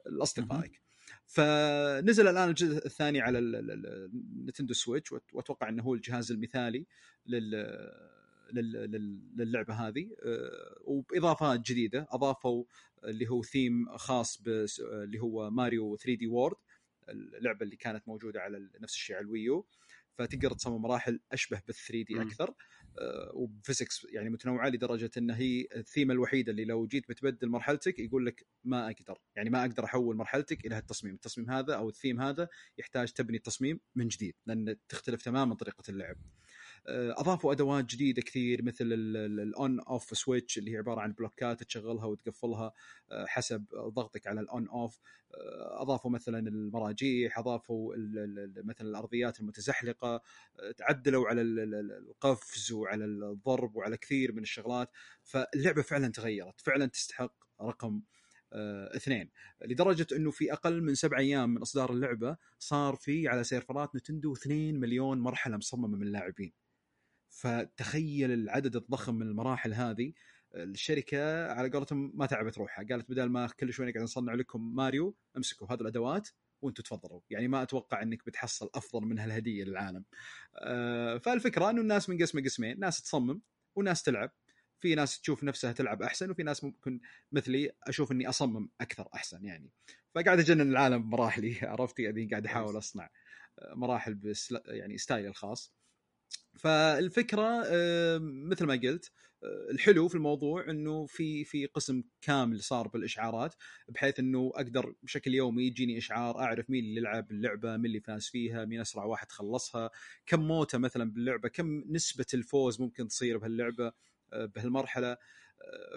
لأصدقائك. فنزل الآن الجزء الثاني على النتندو سويتش وأتوقع إنه هو الجهاز المثالي لل للعبة هذه. آه، وباضافات جديدة أضافوا اللي هو ثيم خاص اللي هو ماريو 3D World اللعبة اللي كانت موجودة على نفس الشيء على الويو. فتقدر تصمم مراحل أشبه بال 3D أكثر. آه وب physics يعني متنوعة لدرجة إن هي الثيمه الوحيده اللي لو جيت بتبدل مرحلتك يقول لك ما أقدر. يعني ما أقدر أحول مرحلتك إلى هالتصميم، التصميم هذا أو الثيم هذا يحتاج تبني التصميم من جديد لأن تختلف تماما طريقة اللعب. آه، أضافوا أدوات جديدة كثير مثل ال on off switch اللي هي عبارة عن بلوكات تشغلها وتقفلها آه، حسب ضغطك على ال on off أضافوا مثلا المراجيح أضافوا مثلا الأرضيات المتزحلقة. تعدلوا على القفز وعلى الضرب وعلى كثير من الشغلات. فاللعبة فعلا تغيرت فعلا تستحق رقم آه اثنين. لدرجة إنه في أقل من سبع أيام من إصدار اللعبة صار في على سيرفرات نتندو 2 مليون مرحلة مصممة من اللاعبين. فتخيل العدد الضخم من المراحل هذه. الشركة على قولتهم ما تعبت روحها. قالت بدل ما كل شوي نقعد نصنع لكم ماريو امسكوا هذه الأدوات وأنتم تفضلوا. يعني ما أتوقع إنك بتحصل أفضل من هالهدية للعالم. آه فالفكرة إنه الناس منقسمه قسمين. ناس تصمم وناس تلعب. في ناس تشوف نفسها تلعب أحسن وفي ناس ممكن مثلي أشوف إني أصمم أكثر أحسن يعني. فقاعد أجنن العالم بمراحلي عرفت؟ يعني قاعد أحاول أصنع مراحل بس يعني ستايلي الخاص. فالفكرة آه، مثل ما قلت آه، الحلو في الموضوع إنه في في قسم كامل صار بالإشعارات بحيث إنه أقدر بشكل يومي يجيني إشعار أعرف مين اللي لعب اللعبة مين اللي فاز فيها مين أسرع واحد خلصها كم موتة مثلا باللعبة كم نسبة الفوز ممكن تصير بهاللعبة بهالمرحلة.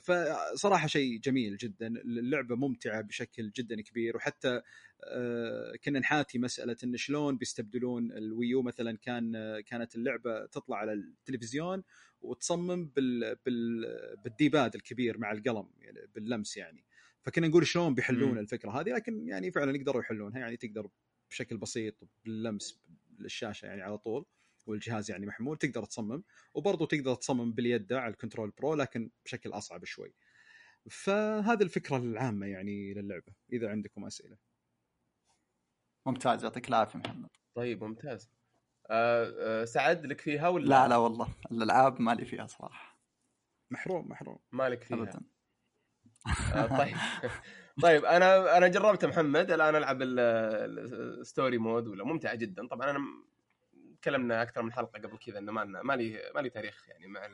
فصراحة شيء جميل جدا. اللعبة ممتعة بشكل جدا كبير وحتى آه، كنا نحاتي مسألة إن شلون بيستبدلون الويو. مثلا كان كانت اللعبة تطلع على التلفزيون وتصمم بال بال بالديباد الكبير مع القلم يعني باللمس يعني. فكنا نقول شلون بيحلون. الفكرة هذه لكن يعني فعلا يقدروا يحلونها يعني تقدر بشكل بسيط باللمس للشاشه يعني على طول. والجهاز يعني محمول تقدر تصمم. وبرضه تقدر تصمم باليد على ال control pro لكن بشكل أصعب شوي. فهذه الفكرة العامة يعني للعبة إذا عندكم أسئلة. ممتاز يعطيك العافية محمد. طيب ممتاز. أه أه سعد لك فيها ولا؟ لا لا والله الألعاب ما لي فيها صراحة. محروم محروم. مالك فيها. ابدا. آه طيب. طيب أنا أنا جربت محمد الآن ألعب ال story mode ولا ممتعة جدا. طبعا أنا تكلمنا أكثر من حلقة قبل كذا إنه ما ما لي ما لي تاريخ يعني مع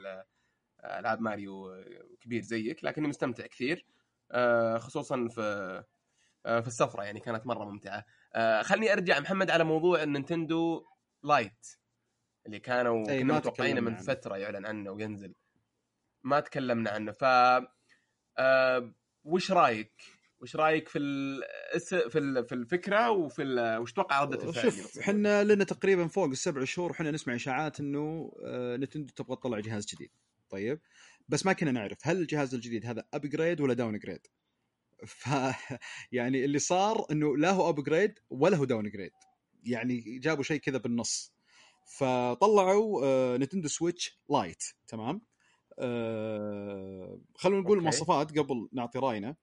العاب ماريو كبير زيك لكني مستمتع كثير آه، خصوصا في آه، في السفرة يعني كانت مرة ممتعة. آه، خلني أرجع محمد على موضوع النينتندو لايت اللي كانوا كنا متوقعين من فترة يعلن عنه وينزل. ما تكلمنا عنه. ف وش رأيك وش رأيك في في في الفكرة وفي وش تتوقع ردة الفعل شوف إحنا لنا تقريبا فوق السبع شهور وحنا نسمع إشاعات إنه آه، نتندو تبغى تطلع جهاز جديد. طيب؟ بس ما كنا نعرف هل الجهاز الجديد هذا upgrade ولا downgrade ف يعني اللي صار إنه لا هو upgrade ولا هو downgrade يعني جابوا شيء كذا بالنص. فطلعوا آه، نتندو سويتش لايت تمام؟ آه، خلونا نقول المواصفات قبل نعطي رأينا.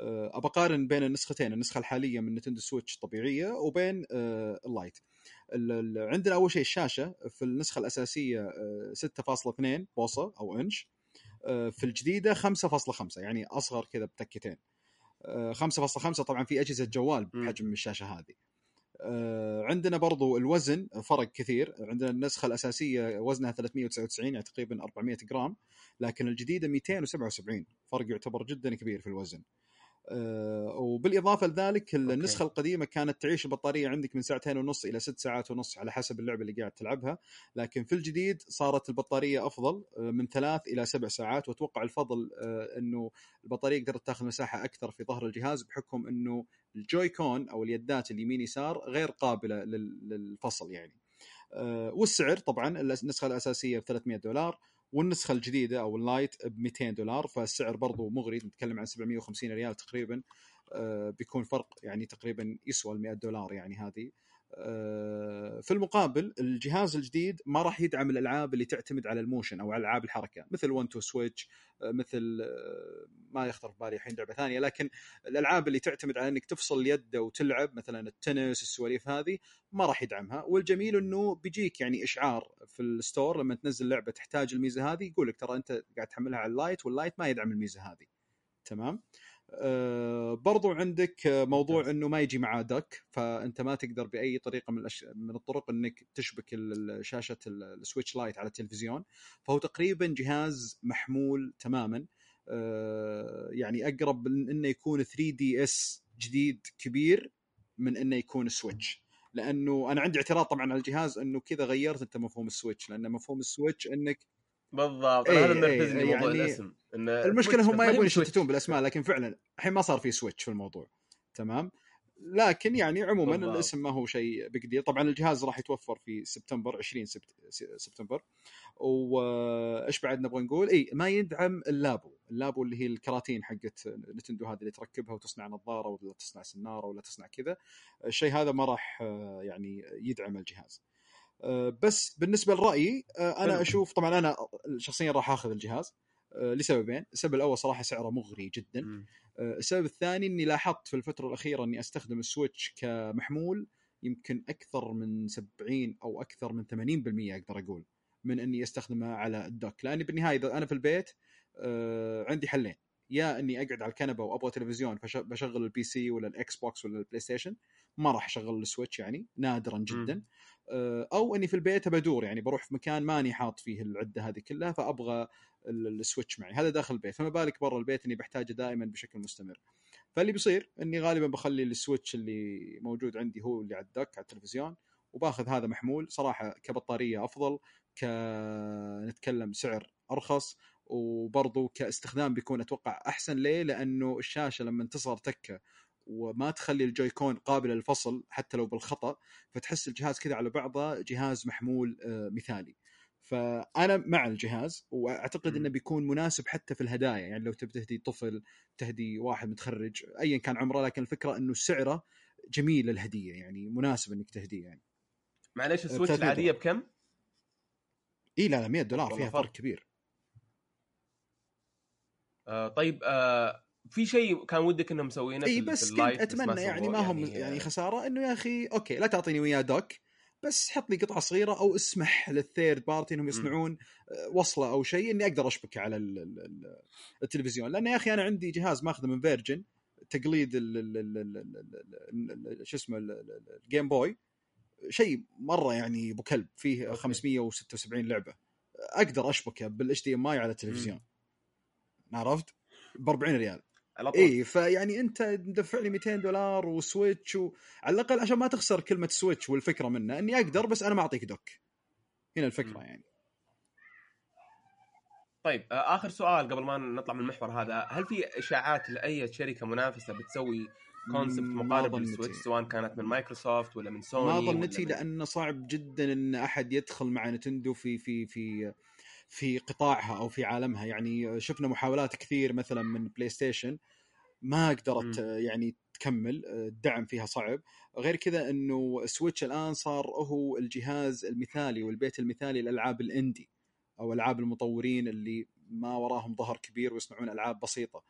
ابى أقارن بين النسختين النسخة الحالية من نتندو سويتش الطبيعيه وبين آه، اللايت. عندنا أول شيء الشاشة في النسخة الأساسية 6.2 آه، بوصة أو إنش. في الجديدة 5.5 يعني أصغر كذا بتكتين. 5.5 طبعا في أجهزة جوال بحجم الشاشة هذه. عندنا برضو الوزن فرق كثير. عندنا النسخة الأساسية وزنها 399 يعني تقريبا 400 جرام لكن الجديدة 277 فرق يعتبر جدا كبير في الوزن. آه، وبالإضافة لذلك النسخه okay. القديمة كانت تعيش البطاريه عندك من ساعتين ونص إلى ست ساعات ونص على حسب اللعبة اللي قاعد تلعبها. لكن في الجديد صارت البطارية أفضل آه، من ثلاث إلى سبع ساعات. وأتوقع الفضل آه، إنه البطارية قدرت تاخذ مساحة أكثر في ظهر الجهاز بحكم إنه ال Joy-Con أو اليدات اليمين يسار غير قابلة للفصل يعني. والسعر طبعا النسخة الأساسية ب 300 دولار. والنسخة الجديدة أو ال Lite ب 200 دولار فالسعر برضو مغري. نتكلم عن 750 ريال تقريبا آه، بيكون فرق يعني تقريبا يسوى ال 100 دولار يعني هذه. في المقابل الجهاز الجديد ما راح يدعم الألعاب اللي تعتمد على ال motion أو ألعاب الحركة مثل 1 2 سويتش مثل آه، ما يخطر في بالي الحين لعبة ثانية لكن الألعاب اللي تعتمد على إنك تفصل اليد وتلعب مثلا التنس السواليف هذه ما راح يدعمها. والجميل إنه بيجيك يعني إشعار في ال store لما تنزل لعبة تحتاج الميزة هذه يقول لك ترى أنت قاعد تحملها على ال Lite وال Lite ما يدعم الميزة هذه. تمام؟ آه، برضو عندك موضوع إنه ما يجي معاه dock فأنت ما تقدر بأي طريقة من الأش... من الطرق إنك تشبك شاشة السويتش Lite على التلفزيون. فهو تقريبا جهاز محمول تماما. آه، يعني أقرب من إنه يكون 3DS جديد كبير من إنه يكون سويتش. لأنه أنا عندي اعتراض طبعا على الجهاز إنه كذا غيرت أنت مفهوم السويتش لأن مفهوم السويتش إنك بالضبط. إيه، هذا إيه، منرفزني موضوع يعني الاسم إن المشكلة هم ما يبون. يشتتون بالأسماء لكن فعلا الحين ما صار في سويتش في الموضوع. تمام؟ لكن يعني عموما بالضبط. الاسم ما هو شيء big deal طبعا الجهاز راح يتوفر في سبتمبر 20 سبت... سبتمبر. وإيش بعد نبغى نقول؟ اي ما يدعم اللابو. اللابو اللي هي الكراتين حقت نتندو هذه اللي تركبها وتصنع نظارة ولا تصنع سنارة ولا تصنع كذا. الشيء هذا ما راح يعني يدعم الجهاز. بس بالنسبة لرأيي آه، أنا. أشوف طبعا أنا شخصيا راح آخذ الجهاز آه، لسببين. السبب الأول صراحة سعره مغري جدا. آه، السبب الثاني إني لاحظت في الفترة الأخيرة إني أستخدم السويتش كمحمول يمكن أكثر من 70 أو أكثر من 80% أقدر أقول من إني أستخدمه على ال dock. لأني بالنهاية إذا أنا في البيت آه، عندي حلين. يا إني أقعد على الكنبة وأبغى تلفزيون فبشغل ال PC ولا ال Xbox ولا ال PlayStation ما راح أشغل السويتش يعني نادرا جدا. آه، أو إني في البيت بدور يعني بروح في مكان ماني حاط فيه العدة هذه كلها فأبغى ال- السويتش معي. هذا داخل البيت. فما بالك برا البيت إني بحتاجه دائما بشكل مستمر. فاللي بيصير إني غالبا بخلي السويتش اللي موجود عندي هو اللي على ال dock على التلفزيون وباخذ هذا محمول. صراحة كبطارية أفضل ك نتكلم سعر أرخص وبرضو كاستخدام بيكون أتوقع أحسن ليه؟ لأنه الشاشة لما تصغر تكة وما تخلي ال Joy-Con قابل للفصل حتى لو بالخطأ فتحس الجهاز كذا على بعضه جهاز محمول آه، مثالي فأنا مع الجهاز وأعتقد. إنه بيكون مناسب حتى في الهدايا يعني لو تبي تهدي طفل تهدي واحد متخرج ايا كان عمره لكن الفكرة إنه سعره جميل الهديه يعني مناسب إنك تهديه يعني معليش السويتش 300 العادية. بكم؟ إي لا لا 100 دولار فيها فرق. فرق كبير آه طيب آه في شيء كان ودك انهم مسوينه اي بس في كنت اتمنى يعني ما هم يعني خساره انه يا أخي okay لا تعطيني وياه dock بس حط لي قطعه صغيره أو اسمح لل third party انهم يصنعون آه، وصله أو شيء اني أقدر اشبكه على ال- ال- ال- التلفزيون لأن يا أخي أنا عندي جهاز ماخذه من فيرجن تقليد شو اسمه ال- ال- ال- ال Game Boy شيء مره يعني ابو كلب فيه okay. 576 لعبه أقدر اشبكه بال HDMI على التلفزيون عرفت ب 40 ريال على طول اي فيعني أنت مدفع لي 200 دولار وسويتش و... على الأقل عشان ما تخسر كلمة سويتش والفكرة منه إني أقدر بس أنا ما أعطيك dock هنا الفكرة مم. يعني طيب آه آخر سؤال قبل ما نطلع من المحور هذا هل في إشاعات لأي شركة منافسة بتسوي concept مقارب. للسويتش سواء كانت من مايكروسوفت ولا من سوني ما ظنتي من- لأنه صعب جدا إن أحد يدخل مع نتندو في في في في قطاعها أو في عالمها. يعني شفنا محاولات كثير مثلا من PlayStation ما قدرت مم. يعني تكمل الدعم فيها صعب. غير كذا إنه سويتش الآن صار هو الجهاز المثالي والبيت المثالي للالعاب ال indie أو ألعاب المطورين اللي ما وراهم ظهر كبير ويصنعون ألعاب بسيطة.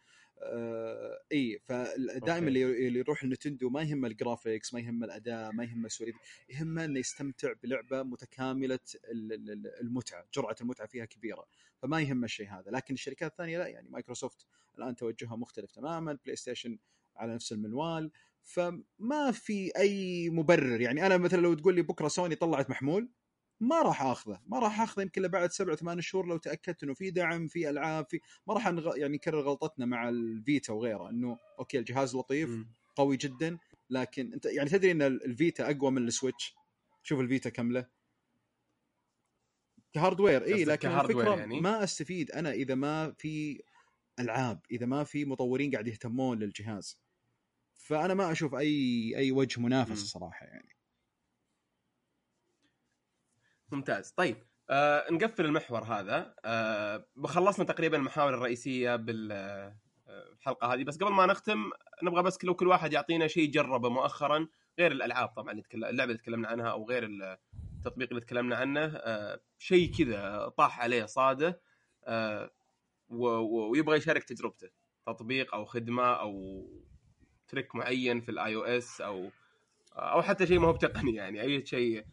آه اي فدائما. اللي اللي يروح النتندو ما يهم ال graphics ما يهم الأداء ما يهم السواليف يهمه إنه يستمتع بلعبة متكاملة ال- ال- ال- المتعة جرعة المتعة فيها كبيرة فما يهم الشيء هذا لكن الشركات الثانية لا يعني مايكروسوفت الآن توجهها مختلف تماما PlayStation على نفس المنوال فما في أي مبرر يعني أنا مثلا لو تقول لي بكرة سوني طلعت محمول ما راح آخذه ما راح آخذه يمكن بعد سبع ثمان شهور لو تأكدت إنه في دعم في ألعاب في ما راح نغ... يعني نكرر غلطتنا مع الفيتا وغيره إنه okay الجهاز لطيف مم. قوي جدا لكن أنت يعني تدري إن الفيتا أقوى من السويتش شوف الفيتا كامله كهاردوير إي لكن الفكرة يعني؟ ما أستفيد أنا إذا ما في ألعاب إذا ما في مطورين قاعد يهتمون للجهاز فأنا ما أشوف أي أي وجه منافسه. صراحة يعني ممتاز طيب آه نقفل المحور هذا آه خلصنا تقريبا المحاور الرئيسية بالحلقة هذه بس قبل ما نختم نبغى بس لو كل واحد يعطينا شيء جربه مؤخرا غير الألعاب طبعا. اللعبة اللي تكلمنا عنها أو غير التطبيق اللي تكلمنا عنه آه شيء كذا طاح عليه صاده آه. ويبغى يشارك تجربته تطبيق أو خدمة أو trick معين في ال iOS أو أو حتى شيء ما هو بتقني يعني أي شيء آه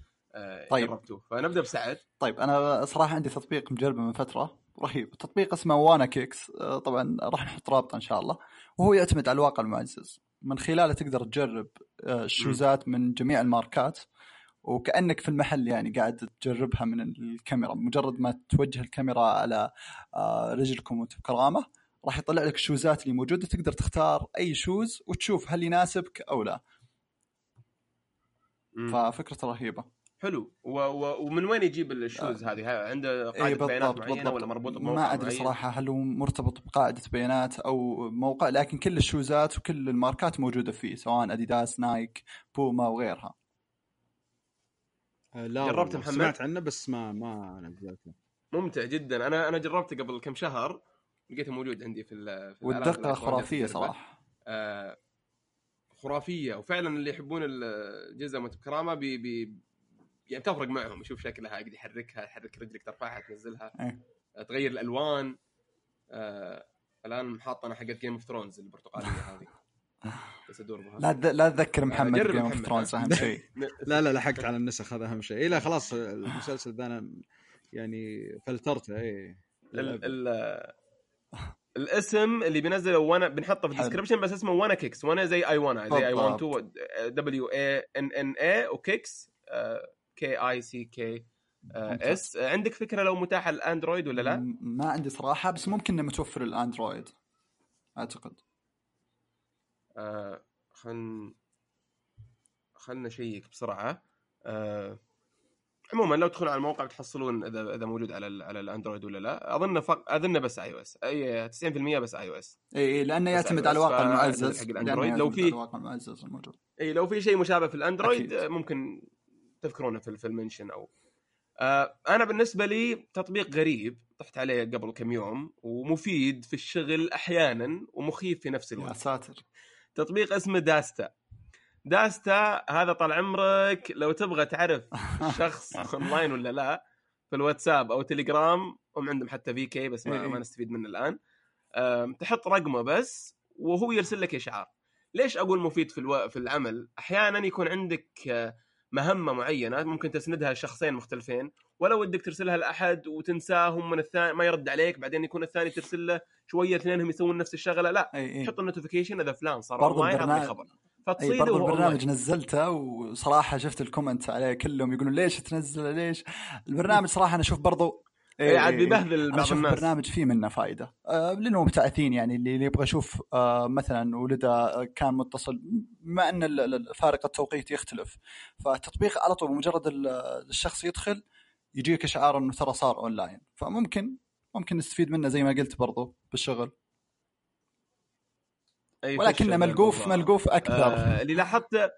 طيب. جربتوه. فنبدأ بسعد. طيب أنا صراحة عندي تطبيق مجربه من فترة. رهيب. تطبيق اسمه Wanna Kicks. آه، طبعا راح نحط رابطه إن شاء الله. وهو يعتمد على الواقع المعزز. من خلاله تقدر تجرب آه، الشوزات من جميع الماركات. وكأنك في المحل يعني قاعد تجربها من الكاميرا. مجرد ما توجه الكاميرا على آه، رجلكم وانت بكرامة راح يطلع لك الشوزات اللي موجودة. تقدر تختار أي shoes وتشوف هل يناسبك أو لا. مم. ففكرته رهيبة. حلو و... و... ومن وين يجيب ال shoes هذه؟ ها- عنده اي قاعدة بيانات بالضبط معينة بالضبط ولا مربوط بموقع ما أدري معين؟ صراحة هل هو مرتبط بقاعدة بيانات أو موقع لكن كل الشوزات وكل الماركات موجودة فيه سواء Adidas Nike Puma وغيرها آه، لا جربت. محمد؟ سمعت عنه بس ما ما نزلته ممتع جدا أنا أنا جربته قبل كم شهر لقيته موجود عندي في, ال... في والدقة خرافية. صراحة آه خرافية وفعلا اللي يحبون الجزم بكرامه بي بي يعني تفرق معهم يشوف شكلها يقدر يحركها يحرك رجلك ترفعها تنزلها. إيه. آه، تغير الألوان. آه الآن حاط أنا حقت Game of Thrones البرتقالية هذه. بس أدور بها. لا تذ- لا تذكر محمد Game of. Thrones أهم شيء. لا لا لحقت على النسخ هذا أهم شيء. إيه لا خلاص المسلسل ذا أنا يعني فلترته اي ال ال الاسم اللي بينزله وأنا بنحطه في. ال description بس اسمه Wanna Kicks. Wanna زي I wanna زي I want. 2 W A N N A و Kicks. K I C K S عندك فكرة لو متاح ال Android ولا لا؟ ما عندي صراحة بس ممكن إنه متوفر الاندرويد أعتقد. آه خل خلنا نشيك بسرعة. آه عموما لو تدخلون على الموقع بتحصلون إذا إذا موجود على على ال Android ولا لا. أظن فق... أظن بس iOS إي 90% بس iOS إي لأنه يعتمد على الواقع المعزز. حق لأنه ال Android. لو في- الواقع المعزز الموجود. إي لو في شيء مشابه في ال Android أكيد. ممكن تذكرونه في في ال mention أو. آه أنا بالنسبة لي تطبيق غريب طحت عليه قبل كم يوم ومفيد في الشغل أحيانا ومخيف في نفس يا الوقت. ساتر. تطبيق اسمه Dasta. Dasta هذا طال عمرك لو تبغى تعرف الشخص أونلاين ولا لا في الواتساب أو تليجرام هم عندهم حتى VK بس ما, إيه. ما نستفيد منه الآن. تحط رقمه بس وهو يرسل لك إشعار. ليش أقول مفيد في ألو... في العمل؟ أحيانا يكون عندك آه، مهمة معينة ممكن تسندها لشخصين مختلفين ولا ودك ترسلها لأحد وتنساهم من الثاني ما يرد عليك بعدين يكون الثاني ترسل له شوية اثنينهم يسوون نفس الشغلة لا إي تحط ال notification إذا فلان صار برضو البرنامج- خبر. فتصيده برضو البرنامج. نزلته وصراحة شفت ال comment عليه كلهم يقولون ليش تنزله ليش؟ البرنامج صراحة أنا أشوف برضو إيه عاد إي- إي- بيبهذل بعض الناس. البرنامج فيه منه فائده آه لأنه مبتعثين يعني اللي يبغى يشوف آه مثلا ولده كان متصل بما أن فارق التوقيت يختلف. فالتطبيق على طول مجرد ال- الشخص يدخل يجيك إشعار إنه ترى صار أونلاين. فممكن ممكن نستفيد منه زي ما قلت برضو بالشغل. أي ولكنه ملقوف. ملقوف أكثر آه اللي لاحظته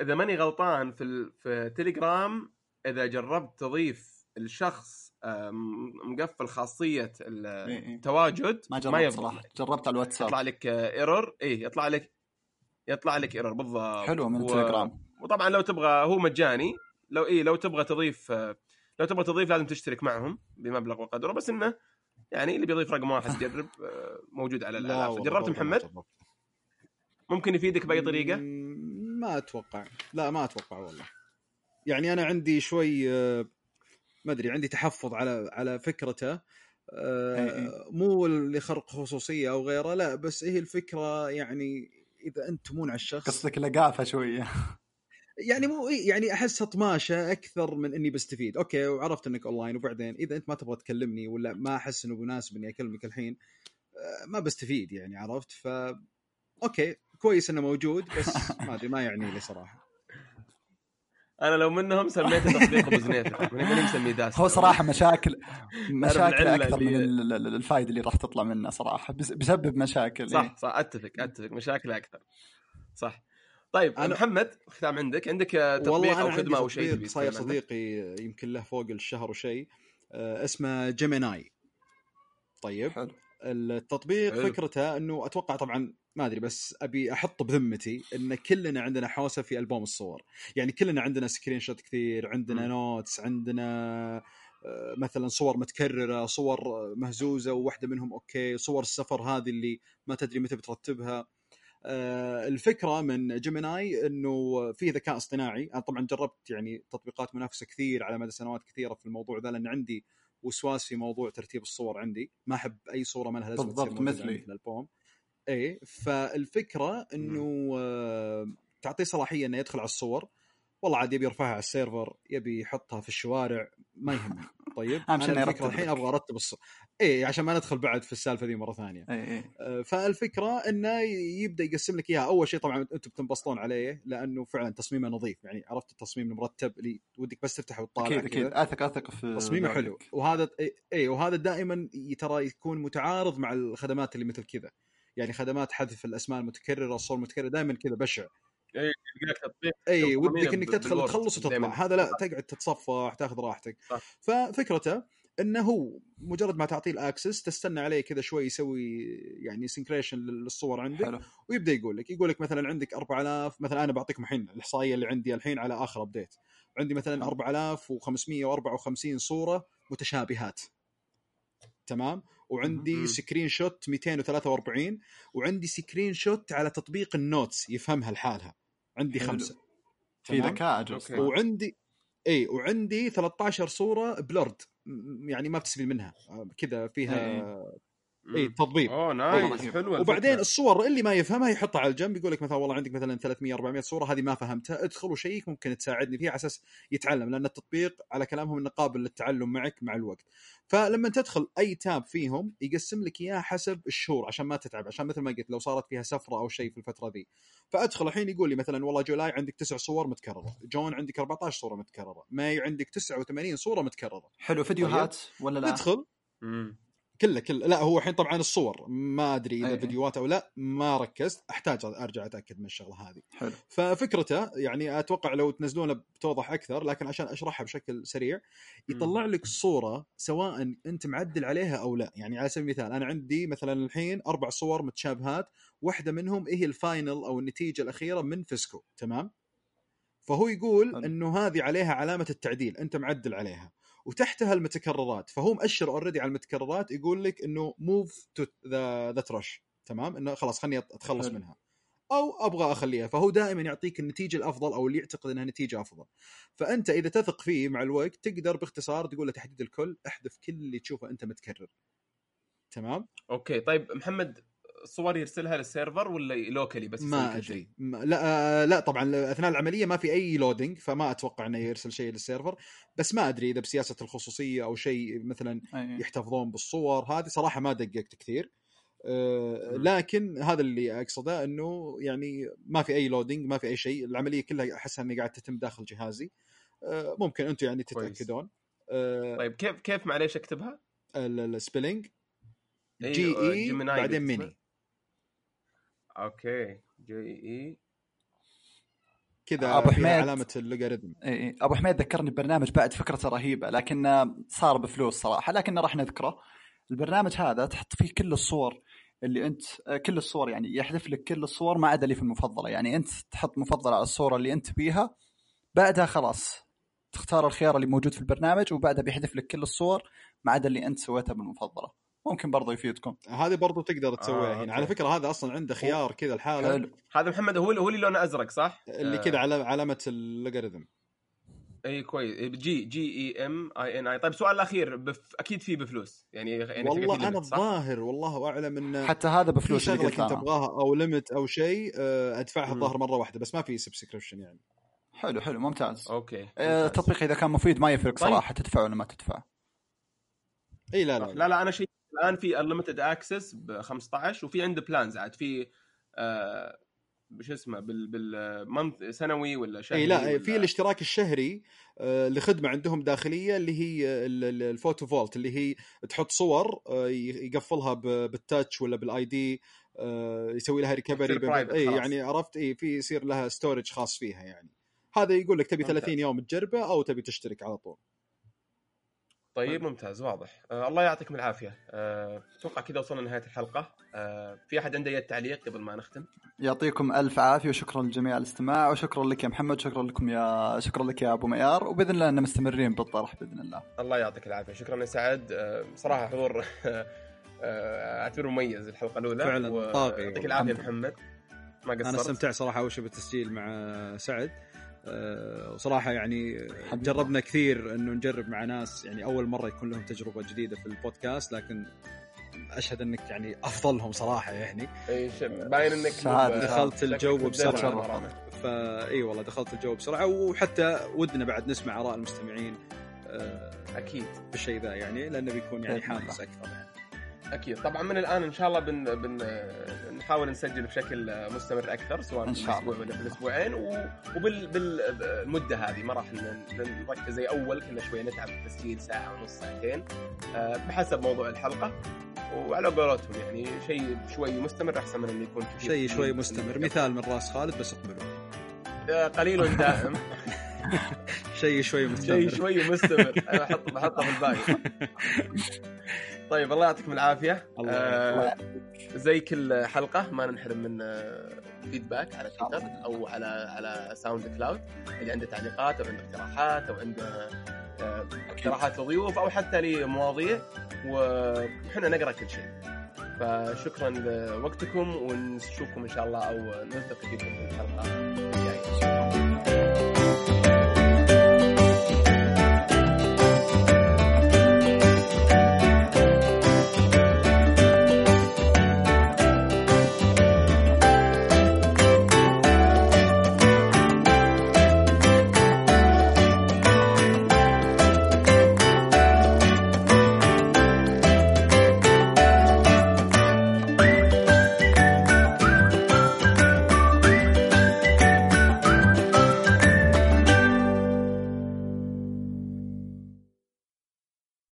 إذا ماني غلطان في. في تليجرام إذا جربت تضيف الشخص آه مقفل خاصية ال- إي إي. التواجد ما جربت صراحة. جربت على الواتساب. يطلع لك error إي يطلع لك يطلع لك error بالضبط. حلو من و- التليجرام. وطبعا لو تبغى هو مجاني. لو إي لو تبغى تضيف آه، لو تبغى تضيف لازم تشترك معهم بمبلغ وقدره. بس إنه يعني اللي بيضيف رقم واحد يجرب آه، موجود على والله جربت محمد. ممكن يفيدك بأي طريقة؟ ما أتوقع. لا ما أتوقع والله. يعني أنا عندي شوي آه، ما أدري عندي تحفظ على على فكرته. آه، إي إي. مو لخرق خصوصية أو غيره لا بس هي الفكرة يعني إذا أنت تمون على الشخص قصدك لقافة شوية. يعني مو يعني احسها طماشه أكثر من إني بستفيد. okay وعرفت إنك أونلاين وبعدين إذا أنت ما تبغى تكلمني ولا ما أحس إنه مناسب إني أكلمك الحين آه، ما بستفيد يعني عرفت؟ ف أوكي كويس إنه موجود بس ما أدري ما يعني لي صراحة. أنا لو منهم سميته تطبيق ابو زنيفه ماني مسميه داس. هو صراحة مشاكل مشاكل أكثر اللي- من ال- ال- الفائده اللي راح تطلع منه صراحة بس- بسبب مشاكل صح إيه. صح أتفق أتفق. مشاكل أكثر. صح. طيب أنا- محمد ختام عندك؟ عندك تطبيق أو خدمة أو شيء صاير؟ صديقي يمكن له فوق الشهر وشيء آه، اسمه Gemini. طيب. حلو. التطبيق حلو. فكرته إنه أتوقع طبعا ما أدري بس أبي أحط بذمتي إن كلنا عندنا حوسة في ألبوم الصور. يعني كلنا عندنا screenshot كثير عندنا مم. notes عندنا آه، مثلا صور متكررة صور مهزوزة وواحدة منهم okay صور السفر هذه اللي ما تدري متى بترتبها. آه، الفكرة من Gemini إنه في ذكاء اصطناعي. أنا طبعا جربت يعني تطبيقات منافسة كثير على مدى سنوات كثيرة في الموضوع ذا لأن عندي وسواس في موضوع ترتيب الصور عندي. ما أحب أي صورة ما لها لازمة بالضبط، مثلي. الألبوم. إيه فالفكرة إنه آه، تعطيه صلاحية إنه يدخل على الصور. والله عاد يبي يرفعها على السيرفر يبي يحطها في الشوارع ما يهمني. طيب شيء إنه الفكرة الحين. أبغى أرتب الص... اي عشان ما ندخل بعد في السالفة ذي مرة ثانية. اي اي آه، فالفكرة إنه يبدأ يقسم لك إياها. أول شيء طبعا أنتم بتنبسطون عليه لأنه فعلا تصميمه نظيف. يعني عرفت التصميم المرتب اللي ودك بس تفتحه وتطالع أكيد. أكيد. أثق أثق في تصميمه. حلو. وهذا إي إي، وهذا دائما ترى يكون متعارض مع الخدمات اللي مثل كذا. يعني خدمات حذف الأسماء المتكررة الصور المتكررة دائما كذا بشع. إي تصميمه ودك إنك تدخل تخلص وتطلع. هذا لا تقعد تتصفح تاخذ راحتك. ففكرته إنه هو مجرد ما تعطيه ال access تستنى عليه كذا شوي يسوي يعني synchronization للصور عندك حلو. ويبدأ يقول لك يقول لك مثلا عندك 4000 مثلا أنا بعطيكم الحين الإحصائية اللي عندي الحين على آخر update عندي مثلا 4554 صورة متشابهات. تمام؟ وعندي. screenshot 243 وعندي screenshot على تطبيق ال notes يفهمها لحالها عندي حلو. خمسة في؟ ذكاء أجل. وعندي إي وعندي 13 صورة blurred يعني ما بتستفيد منها كذا فيها إي تضبيب اوه nice. حلوة وبعدين الفكرة. الصور اللي ما يفهمها يحطها على الجنب يقول لك مثلا والله عندك مثلا 300 400 صورة هذه ما فهمتها ادخل وشيك ممكن تساعدني فيها على أساس يتعلم لأن التطبيق على كلامهم إنه قابل للتعلم معك مع الوقت. فلما تدخل أي tab فيهم يقسم لك إياه حسب الشهور عشان ما تتعب عشان مثل ما قلت لو صارت فيها سفرة أو شيء في الفترة ذي. فأدخل الحين يقول لي مثلا والله July عندك تسع صور متكررة June عندك 14 صورة متكررة May عندك 89 صورة متكررة. حلو. فيديوهات ولا لا؟ تدخل مم. كله كله. لا هو الحين طبعا الصور. ما أدري إذا أي. فيديوهات أو لا ما ركزت. أحتاج أرجع أتأكد من الشغلة هذه. حلو. ففكرته يعني أتوقع لو تنزلونه بتوضح أكثر لكن عشان أشرحها بشكل سريع يطلع لك الصورة سواء أنت معدل عليها أو لا. يعني على سبيل المثال أنا عندي مثلا الحين أربع صور متشابهات واحدة منهم هي ال final أو النتيجة الأخيرة من VSCO تمام؟ فهو يقول. إنه هذه عليها علامة التعديل أنت معدل عليها. وتحتها المتكررات فهو مؤشر already على المتكررات يقول لك إنه move to the trash تمام؟ إنه خلاص خلني أتخلص. منها. أو أبغى أخليها فهو دائما يعطيك النتيجة الأفضل أو اللي يعتقد إنها نتيجة أفضل. فأنت إذا تثق فيه مع الوقت تقدر باختصار تقول له تحديد الكل احذف كل اللي تشوفه أنت متكرر. تمام؟ okay طيب محمد الصور يرسلها لل server ولا locally بس ما؟ أدري لا آه، لا طبعا اثناء العملية ما في أي loading فما أتوقع إنه يرسل شيء لل server بس ما أدري إذا بسياسة الخصوصية أو شيء مثلا. يحتفظون بالصور هذه صراحة ما دققت كثير آه،. لكن هذا اللي أقصده إنه يعني ما في أي loading ما في أي شيء العملية كلها أحسها انها قاعدة تتم داخل جهازي آه، ممكن أنتم يعني. تتأكدون طيب كيف كيف معليش أكتبها؟ ال spelling G E بعدين. mini okay G E. كذا أبو فيها حميد. علامة اللوغاريتم إي. أبو حميد ذكرني ببرنامج بعد فكرته رهيبة لكن صار بفلوس صراحة لكن راح نذكره. البرنامج هذا تحط فيه كل الصور اللي أنت كل الصور يعني يحذف لك كل الصور ما عدا اللي في المفضلة. يعني أنت تحط مفضلة على الصورة اللي أنت بيها بعدها خلاص تختار الخيار اللي موجود في البرنامج وبعدها بيحذف لك كل الصور ما عدا اللي أنت سويتها بالمفضلة. ممكن برضو يفيدكم. هذه برضو تقدر تسويها آه، هنا. على. فكرة هذا أصلا عنده خيار كذا الحاله حلو. هذا محمد هو هو اللي لونه أزرق صح؟ اللي آه، كذا على علامة اللوغاريتم اي كويس. G G E M I N I. طيب سؤال الأخير بف... أكيد فيه بفلوس. يعني يعني والله أنا؟ الظاهر والله أعلم انه حتى هذا بفلوس اللي شغلة قلت كنت أبغاها أو limit أو شيء آه، أدفعها. الظاهر مرة واحدة بس ما في subscription يعني. حلو حلو ممتاز. okay آه، ممتاز. التطبيق إذا كان مفيد ما يفرق طيب. صراحة تدفع ولا ما تدفع. إي لا لا, لا لا أنا شيء الآن في unlimited access ب 15 وفي عنده plans عاد في آه شو اسمه بال بال month سنوي ولا شهري اي لا ولا... في الاشتراك الشهري آه، لخدمة عندهم داخلية اللي هي ال- ال- ال photo vault اللي هي تحط صور آه، يقفلها بال touch ولا بال ID آه، يسوي لها recovery اي. يعني عرفت اي في يصير لها storage خاص فيها يعني هذا يقول لك تبي ممتاز. 30 يوم تجربه أو تبي تشترك على طول طيب ممتاز واضح. آه الله يعطيكم العافية. آه، أتوقع كذا وصلنا لنهاية الحلقة. آه في أحد عنده أي تعليق قبل ما نختم؟ يعطيكم ألف عافية وشكرا للجميع على الاستماع وشكرا لك يا محمد شكرا لكم يا شكرا لك يا أبو ميار وبإذن الله ان مستمرين بالطرح بإذن الله. الله يعطيك العافية. شكرا يا سعد. آه صراحة حضور آه، أعتبره مميز الحلقة الأولى. فعلاً و- طاغي. يعطيك العافية محمد. ما أنا قصرت؟ استمتعت صراحة اول شيء بالتسجيل مع سعد. وصراحه يعني حبيبي. جربنا كثير إنه نجرب مع ناس يعني أول مرة يكون لهم تجربة جديدة في البودكاست لكن أشهد إنك يعني أفضلهم صراحة يعني إي باين إنك دخلت الجو. بالمرامة. فاي والله دخلت الجو بسرعة وحتى ودنا بعد نسمع آراء المستمعين آه، أكيد بالشيء ذا يعني لأنه بيكون يعني حامس أكثر يعني. أكيد. طبعا من الآن إن شاء الله بن, بن نحاول نسجل بشكل مستمر أكثر سواء إن في شاء الأسبوع ولا في الاسبوعين و- وبال بالمدة هذه ما راح نركز زي أول كنا شوي نتعب في التسجيل ساعة ونص ساعتين آه، بحسب موضوع الحلقة وعلى قولتهم يعني شيء شوي مستمر أحسن من إنه يكون كثير. شيء شوي مستمر. مثال من رأس خالد بس اقبلوا. آه، قليل دائم. شيء شوي مستمر. شيء شوي مستمر. أنا بحط بحطه في الباقي. طيب الله يعطيكم العافية. الله آه زي كل حلقة ما ننحرم من آه، feedback على تويتر أو على على SoundCloud اللي عنده تعليقات أو عنده اقتراحات أو عنده آه، اقتراحات لضيوف أو حتى لمواضيع. وحنا نقرأ كل شيء. فشكرا لوقتكم ونشوفكم إن شاء الله أو نلتقي فيكم في الحلقة الجاية.